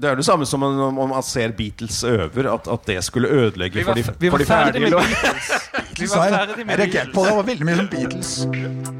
Det er det samme som om om man ser Beatles øver, at, at det skulle ødelegge Vi for var, de, vi for var de med ferdige Beatles. Vi var jeg, ferdig med jeg reagerte på det. Beatles. Det var veldig mye som Beatles.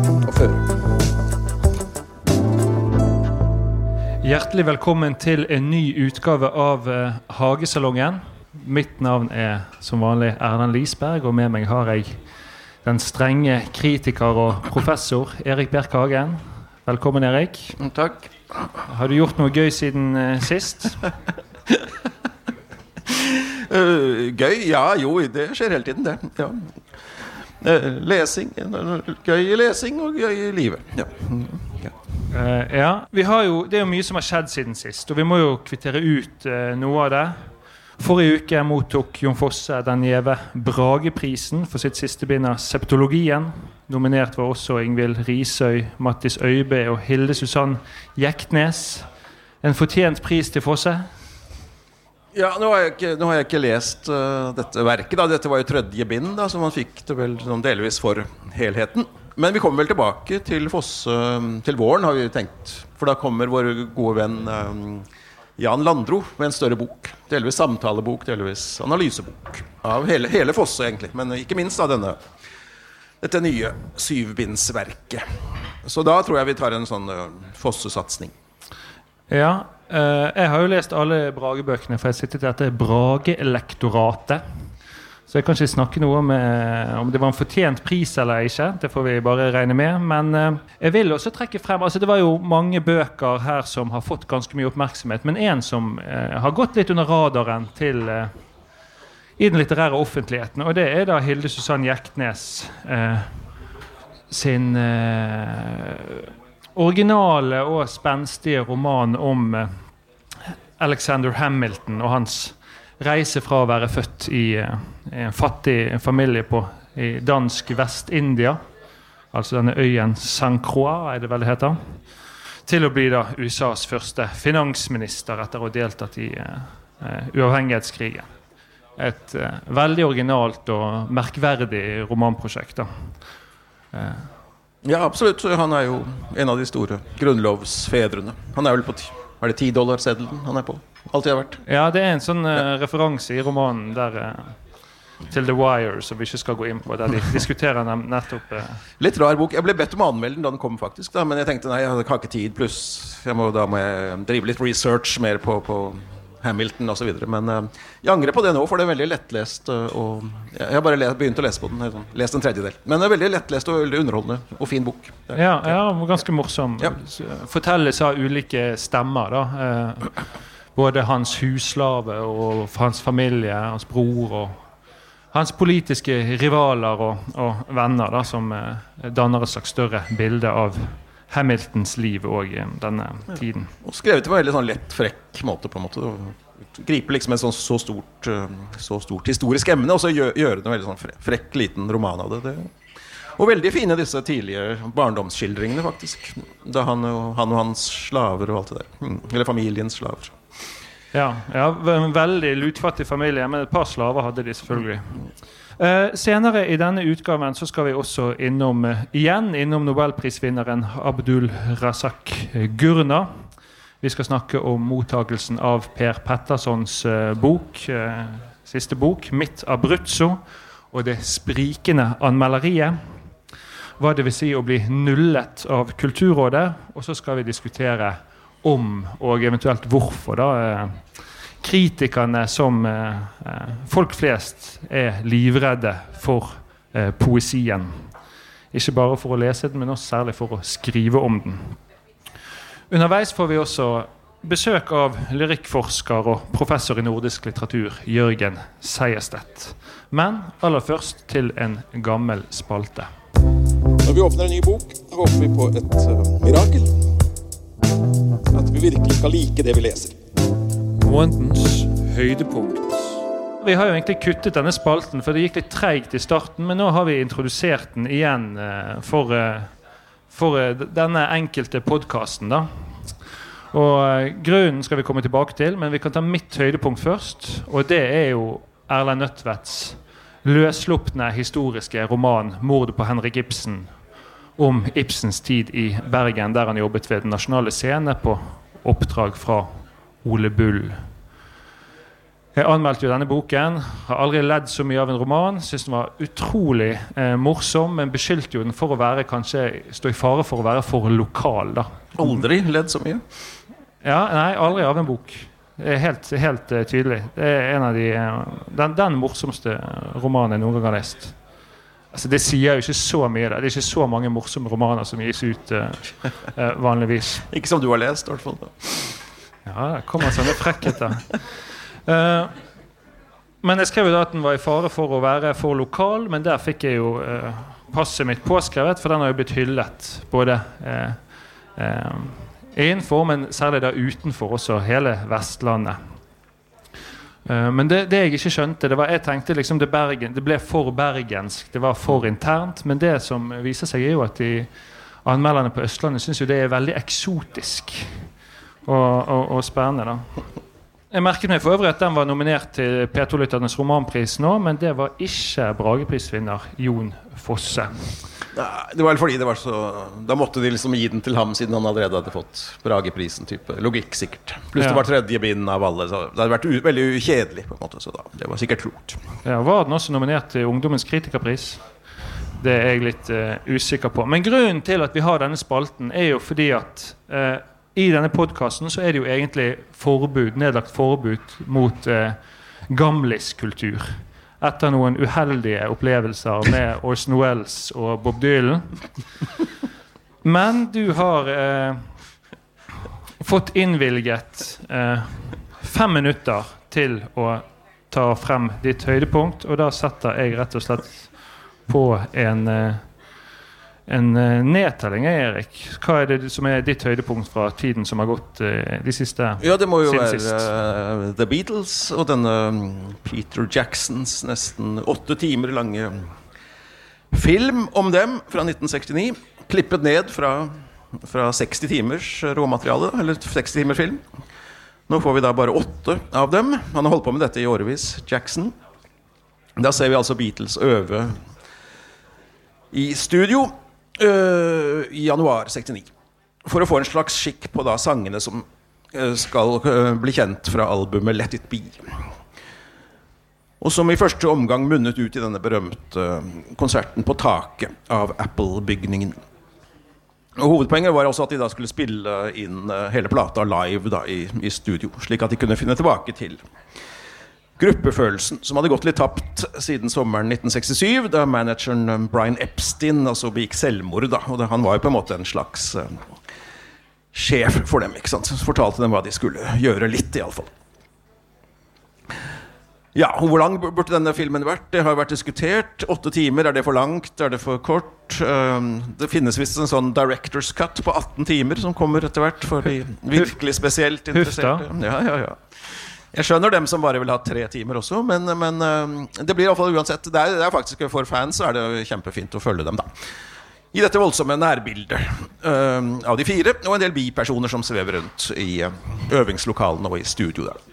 Hjertelig velkommen til en ny utgave av eh, Hagesalongen. Mitt navn er som vanlig Erlend Lisberg, og med meg har jeg den strenge kritiker og professor Erik Bjerk Hagen. Velkommen, Erik. Takk. Har du gjort noe gøy siden eh, sist? uh, gøy? Ja, jo, det skjer hele tiden, det. Ja. Uh, lesing. Gøy i lesing og gøy i livet. Ja. Eh, ja, vi har jo, Det er jo mye som har skjedd siden sist, og vi må jo kvittere ut uh, noe av det. Forrige uke mottok Jon Fosse den gjeve Brageprisen for sitt siste bind av Septologien. Nominert var også Ingvild Risøy, Mattis Øybe og Hilde Susann Jektnes. En fortjent pris til Fosse. Ja, nå har jeg ikke, har jeg ikke lest uh, dette verket. da Dette var jo tredje bind, da så man fikk det vel delvis for helheten. Men vi kommer vel tilbake til Fosse til våren, har vi tenkt. For da kommer vår gode venn øh, Jan Landro med en større bok. Delvis samtalebok, delvis analysebok. Av hele, hele Fosse, egentlig. Men ikke minst av denne, dette nye syvbindsverket. Så da tror jeg vi tar en sånn øh, Fosse-satsing. Ja, eh, jeg har jo lest alle Brage-bøkene, for jeg sitter til dette Brage-lektoratet. Så jeg kan ikke snakke noe om, eh, om det var en fortjent pris eller ikke. Det får vi bare regne med. Men eh, jeg vil også trekke frem altså Det var jo mange bøker her som har fått ganske mye oppmerksomhet, men en som eh, har gått litt under radaren til i den litterære offentligheten, og det er da Hilde Susann Jektnes sin originale og spenstige roman om Alexander Hamilton og hans reise fra å være født i eh, en fattig familie på, i dansk Vest-India, altså denne øyen San Croix, er det vel det heter, til å bli da USAs første finansminister etter å ha deltatt i eh, uavhengighetskrigen. Et eh, veldig originalt og merkverdig romanprosjekt. da. Ja, absolutt. Han er jo en av de store grunnlovsfedrene. Han er vel på er det tidollarseddelen han er på? Alltid har vært. Ja, det er en sånn uh, referanse i romanen der uh, til The Wire, som vi ikke skal gå inn på, der de diskuterer dem nettopp uh... Litt rar bok. Jeg ble bedt om å anmelde den da den kom, faktisk. Da, men jeg tenkte nei, jeg har ikke tid. Pluss jeg må, da må jeg drive litt research mer på, på Hamilton osv. Men jeg angrer på det nå, for det er veldig lettlest. og jeg har bare begynt å lese på den. sånn, Lest en tredjedel. Men det er veldig lettlest og veldig underholdende og fin bok. Ja, ja ganske morsom. Ja. Fortelles av ulike stemmer. da. Eh, både hans huslave og hans familie, hans bror og hans politiske rivaler og, og venner, da, som eh, danner et slags større bilde av Hamiltons liv òg i denne tiden. Og skrevet på en veldig sånn lett, frekk måte. på en måte Griper Gripe liksom et sånn, så, stort, eh, så stort historisk emne, og så gjøre, gjøre det en veldig sånn fre- frekk, liten roman av det. det. Og veldig fine disse tidlige barndomsskildringene, faktisk. Da han og, han og hans slaver og alt det der. Mm. Eller familiens slaver. Ja, ja, en veldig lutfattig familie, men et par slaver hadde de selvfølgelig. Uh, senere i denne utgaven så skal vi også innom uh, igjen innom nobelprisvinneren Abdul Razak Gurna. Vi skal snakke om mottakelsen av Per Pettersons uh, bok, eh, siste bok, 'Mitt Abruzzo', og det sprikende anmelderiet. Hva det vil si å bli nullet av Kulturrådet. Og så skal vi diskutere om, og eventuelt hvorfor, da, eh, kritikerne som eh, eh, folk flest er livredde for poesien. Ikke bare for å lese den, men også særlig for å skrive om den. Underveis får vi også besøk av lyrikkforsker og professor i nordisk litteratur Jørgen Seierstedt. Men aller først til en gammel spalte. Når vi åpner en ny bok, håper vi på et mirakel. At vi virkelig skal like det vi leser. Månedens høydepunkt. Vi har jo egentlig kuttet denne spalten, for det gikk litt treigt i starten. Men nå har vi introdusert den igjen eh, for, eh, for eh, denne enkelte podkasten, da. Og Grunnen skal vi komme tilbake til, men vi kan ta mitt høydepunkt først. Og det er jo Erlend Nødtvedts løsslupne historiske roman 'Mordet på Henrik Ibsen'. Om Ibsens tid i Bergen, der han jobbet ved Den nasjonale scene på oppdrag fra Ole Bull. Jeg anmeldte jo denne boken. Har aldri ledd så mye av en roman. Syns den var utrolig eh, morsom, men beskyldte jo den for å være kanskje stå i fare for å være for lokal. da. Aldri ledd så mye. Ja, Nei, aldri av en bok. Det er helt, helt uh, tydelig. Det er en av de, uh, den, den morsomste romanen jeg noen gang har lest. Altså, det sier jo ikke så mye. Da. Det er ikke så mange morsomme romaner som gis ut uh, uh, vanligvis. Ikke som du har lest, i hvert fall. Ja, det kommer sånne frekkheter. Uh, men jeg skrev jo da at den var i fare for å være for lokal, men der fikk jeg jo passet mitt påskrevet, for den har jo blitt hyllet både innenfor, men særlig da utenfor også hele Vestlandet. Eh, men det, det jeg ikke skjønte, det var jeg tenkte liksom det, Bergen, det ble for bergensk, det var for internt. Men det som viser seg, er jo at de anmelderne på Østlandet syns jo det er veldig eksotisk og, og, og spennende. da jeg merket meg for øvrig at den var nominert til P2-lytternes romanpris nå, men det var ikke Brageprisvinner Jon Fosse. Det var vel fordi det var så Da måtte de liksom gi den til ham, siden han allerede hadde fått Brageprisen. type Logikk, sikkert. Pluss Ja. det var tredje bind av alle. Så det hadde vært veldig ukjedelig. på en måte Så da, det var sikkert klokt. Ja, var den også nominert til Ungdommens kritikerpris? Det er jeg litt uh, usikker på. Men grunnen til at vi har denne spalten, er jo fordi at uh, i denne podkasten så er det jo egentlig forbud, nedlagt forbud mot uh, gamliskultur. Etter noen uheldige opplevelser med Orson Wells og Bob Dylan. Men du har eh, fått innvilget eh, fem minutter til å ta frem ditt høydepunkt, og da setter jeg rett og slett på en eh, en eh, nedtelling, Erik. Hva er det som er ditt høydepunkt fra tiden som har gått eh, de siste Ja, det må jo være eh, The Beatles og denne Peter Jacksons nesten åtte timer lange film om dem fra 1969. Klippet ned fra, fra 60 timers råmateriale, eller 60 timers film. Nå får vi da bare åtte av dem. Han har holdt på med dette i årevis, Jackson. Da ser vi altså Beatles øve i studio øh, i januar 69. For å få en slags skikk på da sangene som øh, skal uh, bli kjent fra albumet Let It Be. Og som i første omgang munnet ut i denne berømte konserten på taket av Apple-bygningen. Og Hovedpoenget var også at de da skulle spille inn hele plata live da i, i studio, slik at de kunne finne tilbake til gruppefølelsen, som hadde gått litt tapt siden sommeren 1967, da manageren um, Brian Epstein altså begikk selvmord. Da. Og han var jo på en måte en slags uh, sjef for dem. ikke sant? Fortalte dem hva de skulle gjøre. Litt, iallfall. Ja, Hvor lang burde denne filmen vært? Det har vært diskutert. Åtte timer, er det for langt? Er det for kort? Um, det finnes visst en sånn director's cut på 18 timer som kommer etter hvert for de virkelig spesielt interesserte. Ja, ja, ja. Jeg skjønner dem som bare vil ha tre timer også, men, men um, det blir i alle fall uansett det er, det er faktisk For fans så er det kjempefint å følge dem, da. I dette voldsomme nærbildet uh, av de fire, og en del bipersoner som svever rundt i uh, øvingslokalene og i studio der.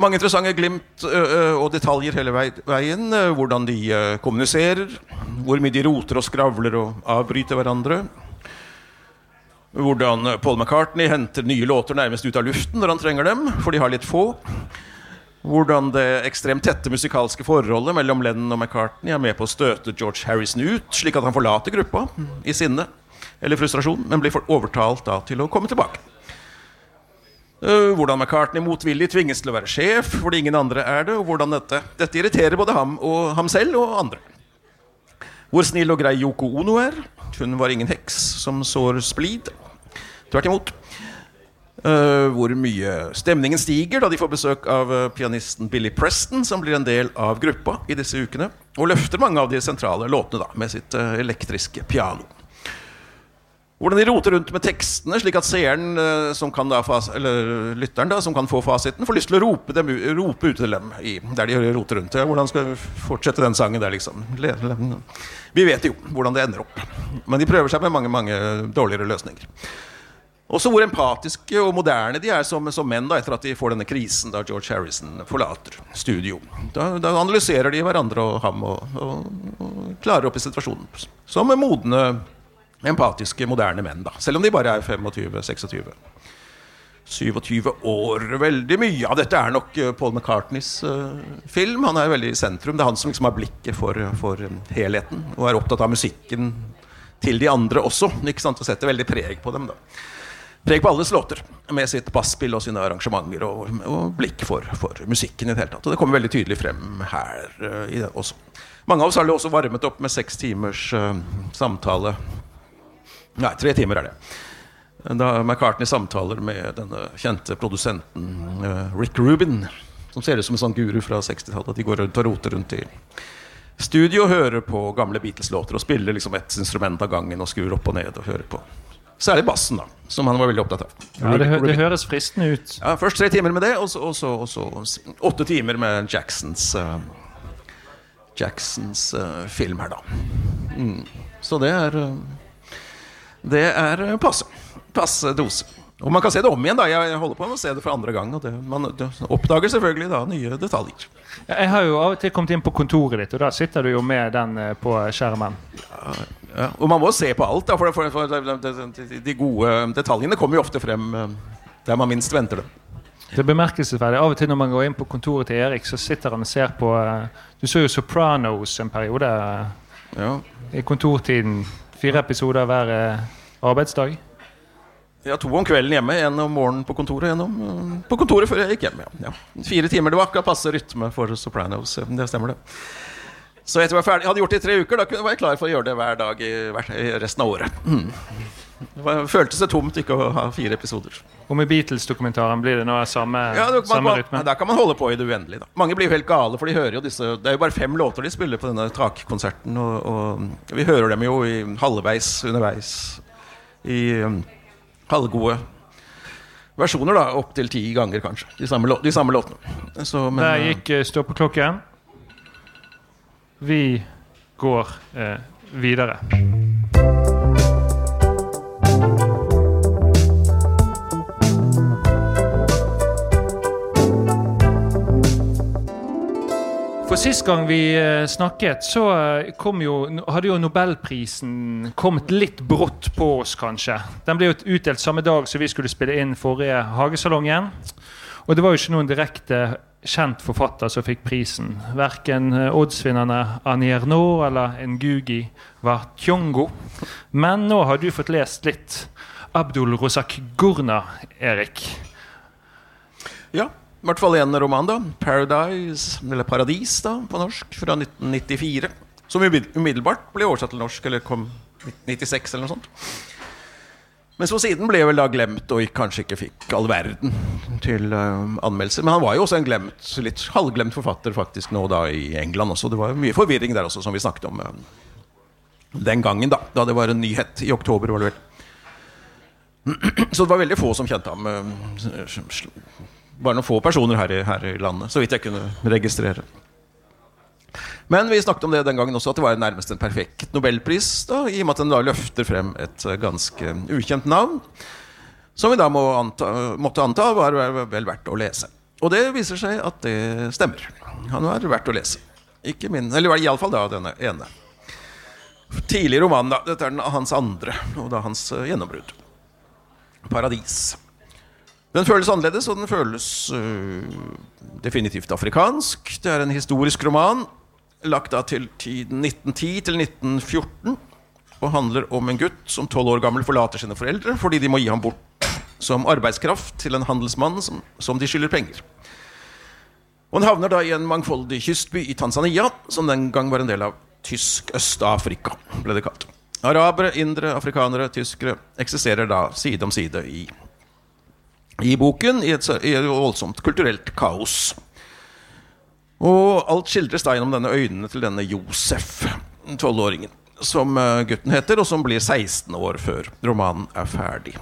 Mange interessante glimt ø, og detaljer hele veien. Uh, Hvordan de kommuniserer, hvor mye de roter og skravler og avbryter hverandre. Hvordan Paul McCartney henter nye låter nærmest ut av luften når han trenger dem, for de har litt få. Hvordan det ekstremt tette musikalske forholdet mellom Lennon og McCartney er med på å støte George Harrison ut, slik at han forlater gruppa i sinne eller frustrasjon, men blir overtalt da til å komme tilbake. Eh, hvordan McCartney motvillig tvinges til å være sjef fordi ingen andre er det, og hvordan dette, dette irriterer både ham, og ham selv og andre. Hvor snill og grei Yoko Ono er. Hun var ingen heks som sår splid. Tvert imot. Uh, hvor mye stemningen stiger da de får besøk av eh, pianisten Billy Preston, som blir en del av gruppa i disse ukene, og løfter mange av de sentrale låtene da, med sitt uh, elektriske piano. Hvordan de roter rundt med tekstene, slik at seeren, eh, som kan da eller lytteren, da, som kan få fasiten, får lyst til å rope, dem, rope ut til dem i, der de roter rundt. Hvordan skal vi fortsette den sangen der, liksom? Vi vet jo hvordan det ender opp. Men de prøver seg med mange, mange dårligere løsninger. Også hvor empatiske og moderne de er som, som menn da, etter at de får denne krisen da George Harrison forlater studio. Da, da analyserer de hverandre og ham og, og, og klarer opp i situasjonen. Som modne, empatiske, moderne menn. da Selv om de bare er 25-26. 27 år. Veldig mye av dette er nok eh, Paul McCartneys eh, film. Han er veldig i sentrum. Det er han som liksom har blikket for, for eh, helheten og er opptatt av musikken til de andre også. Ikke sant? Og setter veldig preg på dem. da Preg på alles låter, med sitt basspill og sine arrangementer og, og blikk for, for musikken i det hele tatt. Og det kommer veldig tydelig frem her uh, i det også. Mange av oss har det også varmet opp med seks timers uh, samtale. Nei, tre timer er det. Da McCartney samtaler med denne kjente produsenten eh, Rick Rubin, som ser ut som en sånn guru fra 60-tallet. At de går rundt og roter rundt i studio og hører på gamle Beatles-låter og spiller liksom et instrument av gangen og skrur opp og ned og hører på. Særlig bassen, da, som han var veldig opptatt av. Ja, det, hø det høres fristende ut. Ja, først tre timer med det, og så, og så, og så åtte timer med Jacksons uh, Jacksons uh, film her, da. Mm. Så det er eh, Det er eh, passe. Passe dose. Og man kan se det om igjen. da Jeg holder på med å se det for andre gang. Og det, man oppdager selvfølgelig da nye detaljer. Jeg har jo av og til kommet inn på kontoret ditt, og da sitter du jo med den eh, på skjermen. Ja, og man må se på alt, da, for, for, for de, de, de gode detaljene kommer jo ofte frem eh, der man minst venter det. Det er bemerkelsesverdig. Av og til når man går inn på kontoret til Erik, så sitter han og ser på eh, Du så jo Sopranos en periode eh, Ja. i kontortiden. Fire episoder hver eh, arbeidsdag. Ja, to om kvelden hjemme, en om morgenen på kontoret, en øh, på kontoret før jeg gikk hjem. Ja. Fire timer. Det var akkurat passe rytme for Sopranos. Det stemmer, det. Så etter jeg var ferdig, hadde gjort det i tre uker, da var jeg klar for å gjøre det hver dag i resten av året. Mm. Det var, føltes det tomt ikke å ha fire episoder. Og med Beatles-dokumentaren blir det nå samme, Ja, det, man, samme rytme rytme. Der kan man holde på i det uendelige. Da. Mange blir jo helt gale, for de hører jo disse Det er jo bare fem låter de spiller på denne takkonserten, og, og vi hører dem jo i halvveis, underveis, i um, halvgode versjoner, da. Opptil ti ganger, kanskje. De samme, lå- de samme låtene. Så, men, Der gikk uh, stoppeklokken. Vi går eh, videre. Sist gang vi eh, snakket, så eh, kom jo, hadde jo nobelprisen kommet litt brått på oss, kanskje. Den ble jo utdelt samme dag som vi skulle spille inn forrige Hagesalongen. Og det var jo ikke noen direkte kjent forfatter som fikk prisen. Verken eh, oddsvinnerne Annie Ernaux eller Ngugi var Tjongo. Men nå har du fått lest litt Abdul Rosak Gurna, Erik. Ja, i hvert fall en roman, da. 'Paradise', eller 'Paradis', da, på norsk, fra 1994. Som umiddelbart ble oversatt til norsk, eller kom 1996, eller noe sånt. Men så siden ble vel da glemt, og kanskje ikke fikk all verden til uh, anmeldelser. Men han var jo også en glemt, litt halvglemt forfatter faktisk nå da i England også. Det var mye forvirring der også, som vi snakket om uh, den gangen, da. Da det var en nyhet i oktober, var det vel. Så det var veldig få som kjente ham. uh, bare noen få personer her i, her i landet, så vidt jeg kunne registrere. Men vi snakket om det den gangen også, at det var nærmest en perfekt nobelpris, da, i og med at den da løfter frem et eh, ganske ukjent navn, som vi da må anta, måtte anta var vel verdt å lese. Og det viser seg at det stemmer. Han var verdt å lese. Ikke min, eller iallfall denne ene. Tidlig roman, da. Dette er den, hans andre, og da hans eh, gjennombrudd. 'Paradis'. Den føles annerledes, og den føles øh, definitivt afrikansk. Det er en historisk roman lagt da til tiden 1910 til 1914. Og handler om en gutt som tolv år gammel forlater sine foreldre fordi de må gi ham bort som arbeidskraft til en handelsmann som, som de skylder penger. Og han havner da i en mangfoldig kystby i Tanzania, som den gang var en del av tysk Øst-Afrika, ble det kalt. Arabere, indere, afrikanere, tyskere eksisterer da side om side i i boken i et, i et voldsomt kulturelt kaos. Og alt skildres da gjennom denne øynene til denne Josef, 12-åringen, som eh, gutten heter, og som blir 16 år før romanen er ferdig.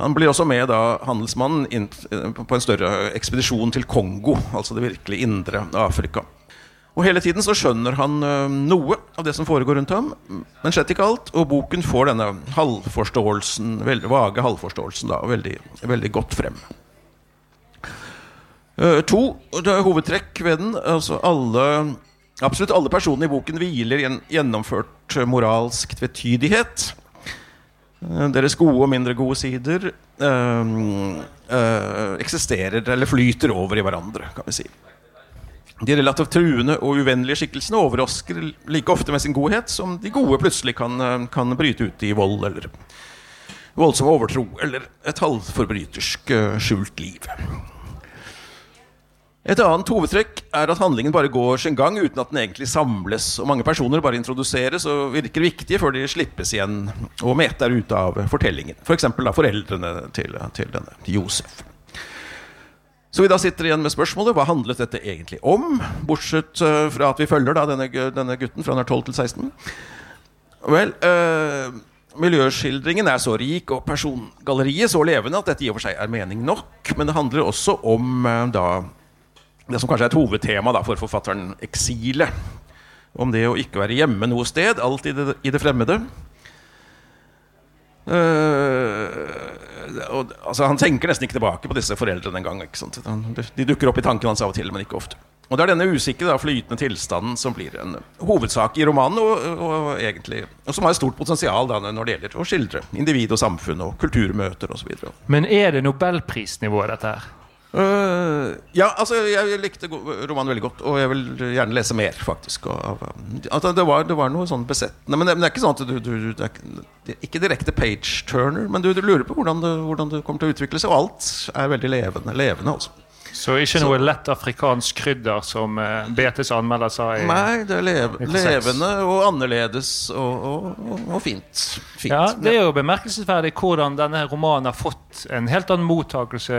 Han blir også med da handelsmannen eh, på en større ekspedisjon til Kongo, altså det virkelig indre Afrika. Og hele tiden så skjønner han eh, noe av det som foregår rundt ham, men slett ikke alt. Og boken får denne halvforståelsen, veldig vage halvforståelsen da, veldig, veldig godt frem. Eh, to det er hovedtrekk ved den. Altså alle, absolutt alle personene i boken hviler i en gjennomført moralsk tvetydighet. Eh, Deres gode og mindre gode sider øh, øh, eksisterer eller flyter over i hverandre, kan vi si. De relativt truende og uvennlige skikkelsene overrasker like ofte med sin godhet som de gode plutselig kan, eh, kan bryte ut i vold eller voldsom overtro eller et halvforbrytersk eh, skjult liv. Et annet hovedtrekk er at handlingen bare går sin gang uten at den egentlig samles. Og mange personer bare introduseres og virker viktige før de slippes igjen og meter ut av fortellingen. F.eks. For da foreldrene til, til denne Josef. Så vi da sitter igjen med spørsmålet hva handlet dette egentlig om? Bortsett eh, fra at vi følger da denne, denne gutten fra han er 12 til 16. Vel, øh, miljøskildringen er så rik og persongalleriet så levende at dette i og for seg er mening nok. Men det handler også om eh, da det som kanskje er et hovedtema da, for forfatteren eksilet. Om det å ikke være hjemme noe sted, alt i det, i det fremmede. Eh, og, altså, han tenker nesten ikke tilbake på disse foreldrene engang. De dukker opp i tanken hans av og til, men ikke ofte. Og Det er denne usikre, flytende tilstanden som blir en hovedsak i romanen, og, og, egentlig, og som har et stort potensial da, når det gjelder å skildre individ og samfunn og kulturmøter osv. Men er det nobelprisnivået, dette her? Uh, ja, altså jeg likte romanen veldig godt, og jeg vil gjerne lese mer, faktisk. og- altså, det, var, det var noe sånn besettende. Men det, men det er ikke sånn at du, du, er, ikke- Ikke direkte page-turner, men du, du lurer på hvordan det, hvordan det kommer til å utvikle seg. Og alt er veldig levende. levende også. Så ikke noe lett afrikansk krydder, som eh, BTs anmelder sa i Nei, det er lev, levende og annerledes og, og, og, og fint. fint. Ja, Det er jo bemerkelsesverdig hvordan denne romanen har fått en helt annen mottakelse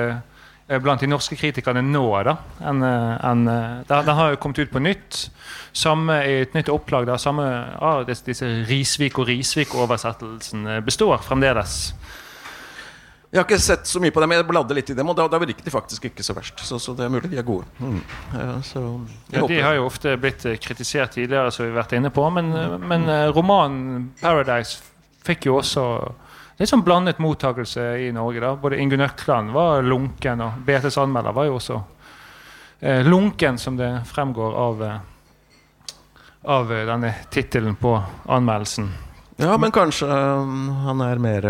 blant de norske kritikerne nå. da En, en, eh, den, har jo kommet ut på nytt. Samme i et nytt opplag. da Samme, ah, disse, disse Risvik og Risvik-oversettelsen eh, består fremdeles. Jeg har ikke sett så mye på dem, jeg bladde litt i dem, og da, da virket de faktisk ikke så verst. Så, så det er mulig de er gode. Mm. Ja, så jeg Ja, de har jo ofte blitt eh, kritisert tidligere, som vi har vært inne på. Men, eh, men eh, romanen 'Paradise' fikk jo også litt sånn blandet mottakelse i Norge. da Både Ingunn Økland var lunken, og BTs anmelder var jo også eh, lunken, som det fremgår av, eh, av eh, denne tittelen på anmeldelsen. Ja, men kanskje um, han er mer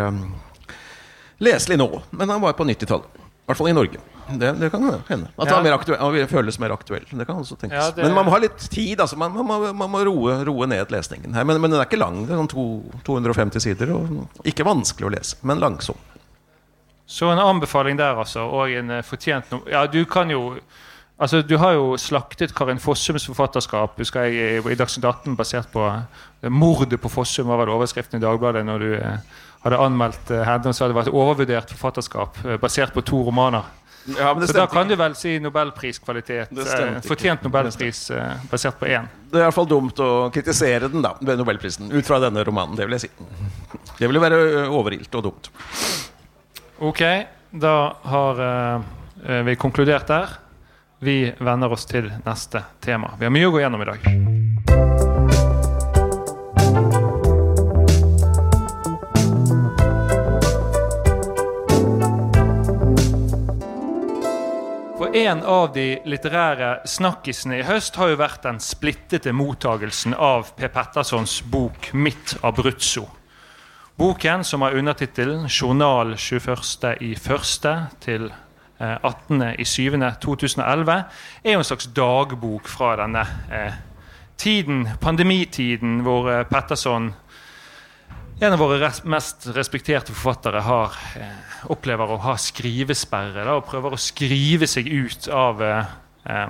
leselig nå. Men han var på 90-tallet. I hvert fall i Norge. Det, det kan hende. At Ja. mer aktuell, føles mer aktuell. Det kan også tenkes. Ja, det- Men man må ha litt tid. Altså. Man, man, må- man må roe, roe ned lesningen. Men, men den er ikke lang. Det er sånn to, 250 sider. Og ikke vanskelig å lese, men langsom. Så en anbefaling der, altså. Og en eh, fortjent no Ja, du kan jo Altså, Du har jo slaktet Karin Fossums forfatterskap husker jeg, i, i Dagsnytt 18 basert på eh, mordet på Fossum, var vel overskriften i Dagbladet når du eh, hadde anmeldt eh, henne Så hadde det var et overvurdert forfatterskap eh, basert på to romaner. Ja, Så da kan ikke. du vel si nobelpriskvalitet. Eh, fortjent nobelpris eh, basert på én. Det er i hvert fall dumt å kritisere den da ved Nobelprisen ut fra denne romanen. Det vil jeg si. Det ville være ø, overilt og dumt. Ok, da har eh, eh, vi konkludert der. Vi vender oss til neste tema. Vi har mye å gå gjennom i dag. En av de litterære snakkisene i høst har jo vært den splittete mottagelsen av Per Pettersons bok 'Mitt Abruzzo'. Boken, som har undertittelen 'Journal 21. i første til eh, 18. i 7. 2011', er jo en slags dagbok fra denne eh, tiden, pandemitiden, hvor eh, Petterson, en av våre mest respekterte forfattere, har, eh, opplever å ha skrivesperre da, og prøver å skrive seg ut av eh,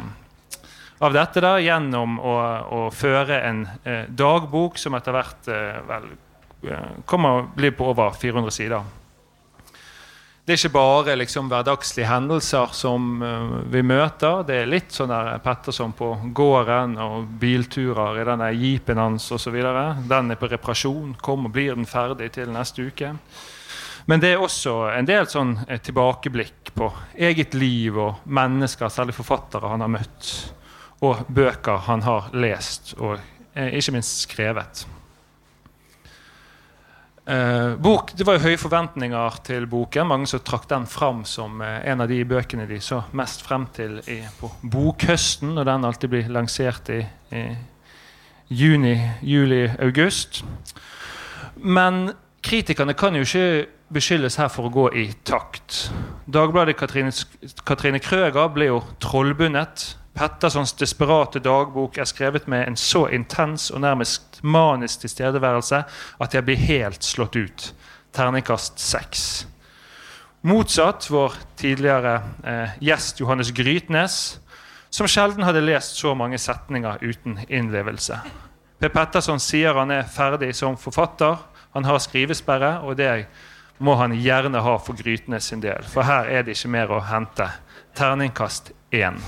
av dette da, gjennom å, å føre en eh, dagbok som etter hvert eh, vel, eh, kommer blir på over 400 sider. Det er ikke bare liksom hverdagslige hendelser som uh, vi møter. Det er litt sånn der Petterson på gården og bilturer i denne jeepen hans osv. Den er på reparasjon. Kommer, blir den ferdig til neste uke? Men det er også en del sånn eh, tilbakeblikk på eget liv og mennesker, særlig forfattere han har møtt, og bøker han har lest og eh, ikke minst skrevet. Eh, bok, det var jo høye forventninger til boken. Mange som trakk den fram som eh, en av de bøkene de så mest frem til i, på bokhøsten, når den alltid blir lansert i, i juni, juli, august. Men kritikerne kan jo ikke beskyldes her for å gå i takt. Dagbladet Katrine, Katrine Krøger ble jo trollbundet. Pettersons desperate dagbok er skrevet med en så intens og nærmest manisk tilstedeværelse at jeg blir helt slått ut. Terningkast seks. Motsatt vår tidligere eh, gjest Johannes Grytnes, som sjelden hadde lest så mange setninger uten innlevelse. Per Petterson sier han er ferdig som forfatter. Han har skrivesperre, og det må han gjerne ha for Grytnes sin del. For her er det ikke mer å hente. Terningkast én.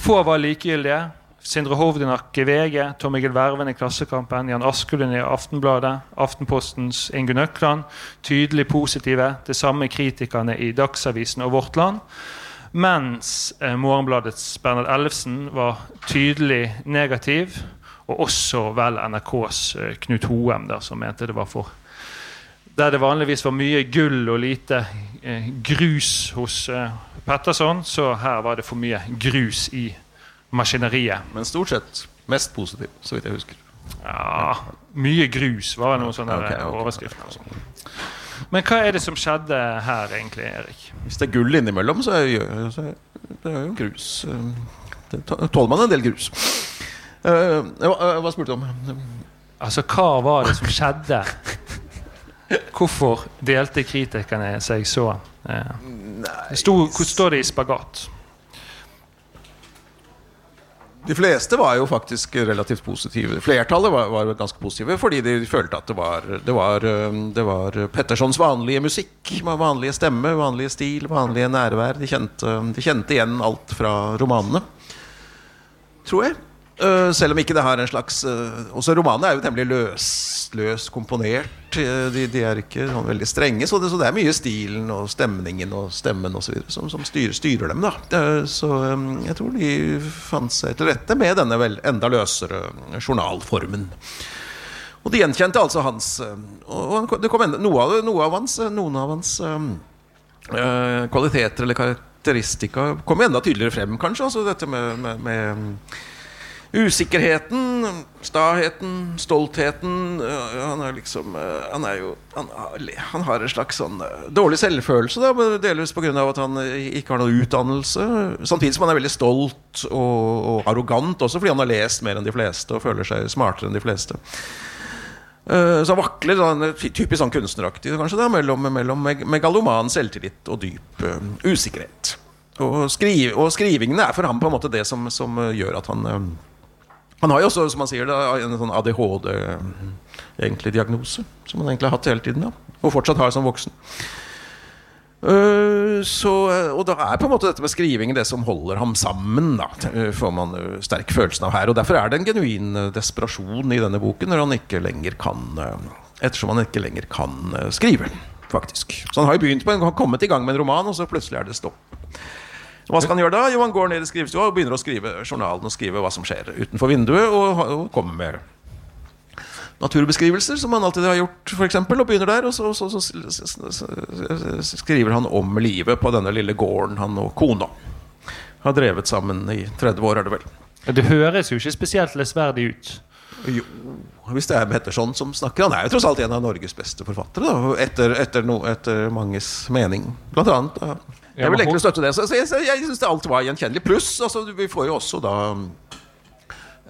Få var likegyldige. Sindre Hovdenak i VG, Tom Egil Verven i Klassekampen, Jan Askelund i Aftenbladet, Aftenpostens Ingunn Økland. Tydelig positive. Det samme kritikerne i Dagsavisen og Vårt Land. Mens eh, Morgenbladets Bernhard Ellefsen var tydelig negativ. Og også vel NRKs eh, Knut Hoem, der, som mente det var for der det vanligvis var mye gull og lite eh, grus hos eh, Petterson, så her var det for mye grus i maskineriet. Men stort sett mest positiv, så vidt jeg husker. Ja, Mye grus var noen sånne Ok, okay, overskrifter. Men hva er det som skjedde her, egentlig, Erik? Hvis det er gull innimellom, så er så er det er jo grus. eh, Det tåler man en del grus. Eh, hva, hva spurte du om? Altså, hva var det som skjedde? Hvorfor delte kritikerne seg så? Eh, hvor står det i spagat? De fleste var jo faktisk relativt positive. Flertallet var, var ganske positive fordi de følte at det var, det var, øh, det var Pettersons vanlige musikk. Vanlige stemme, vanlige stil, vanlige nærvær. De kjente, de kjente igjen alt fra romanene, tror jeg. Øh, selv om ikke det har en slags øh, Også romanene er jo temmelig løsløs komponert. Øh, De, de er ikke sånn veldig strenge, så det, så det er mye stilen og stemningen og stemmen og videre som, som styrer, styrer dem. da Så jeg tror de fant seg til rette med denne vel, enda løsere journalformen. Og de gjenkjente altså hans Og det kom enda, noe, av, noe av hans, noen av hans øh, kvaliteter eller karakteristika kom enda tydeligere frem, kanskje. Altså dette med, med, med Usikkerheten, staheten, stoltheten Han er liksom øh, Han er jo Han han har en slags sånn øh, dårlig selvfølelse, da, delvis pga. at han øh, ikke har noe utdannelse. Samtidig som han er veldig stolt og, og arrogant, også fordi han har lest mer enn de fleste og føler seg smartere enn de fleste. Eh, Så han vakler typisk sånn kunstneraktig kanskje da, mellom, mellom megaloman selvtillit og dyp usikkerhet. Og, skriv, og skrivingene er for ham på en måte det som, som gjør at han Han har jo også, som han sier, en sånn ADHD-diagnose, som han egentlig har hatt hele tiden. ja. og fortsatt har som voksen. Øh, så, øh, og da er på en måte dette med skriving det som holder ham sammen, da, får man sterk følelsen av her. Og Derfor er det en genuin desperasjon i denne boken når han ikke lenger kan Ettersom han ikke lenger kan skrive, faktisk. Så han har jo begynt på en, har kommet i gang med en roman, og så plutselig er det stopp. Hva skal han gjøre da? Jo, han går ned i skrivestua og begynner å skrive journalen og skrive hva som skjer utenfor vinduet, og, og kommer med naturbeskrivelser, som han alltid har gjort, for eksempel, og begynner der. Og så, så, så, skriver han om livet på denne lille gården han og kona har drevet sammen i 30 år, er det vel. Det høres jo ikke spesielt lesverdig ut. Jo, hvis det er Petterson som snakker. Han er jo tross alt en av Norges beste forfattere, da, etter, etter, no, etter manges mening, blant annet. Da. Jeg vil egentlig støtte det. Så, jeg, jeg syns alt var gjenkjennelig. Pluss, altså, vi får jo også da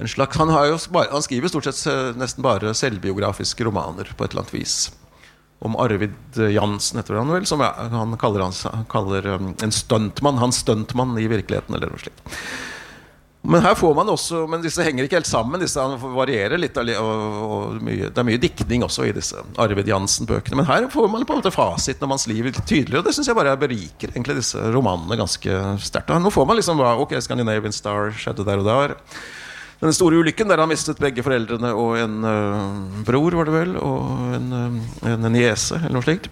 en slags Han, har jo han skriver stort sett nesten bare selvbiografiske romaner på et eller annet vis. Om Arvid Jansen, heter han vel. Som han kaller, han, han kaller um, en stuntmann. Hans stuntmann i virkeligheten, eller noe slikt. Men her får man også Men disse henger ikke helt sammen. Disse varierer litt. Og, og mye, det er mye diktning også i disse Arvid Jansen-bøkene. Men her får man på en måte fasiten om hans liv tydeligere. Og det syns jeg bare beriker egentlig disse romanene ganske sterkt. Nå får man liksom Ok, Scandinavian Star skjedde der og der. Den store ulykken der han mistet begge foreldrene og en uh, bror, var det vel, og en, uh, en niese, eller noe slikt.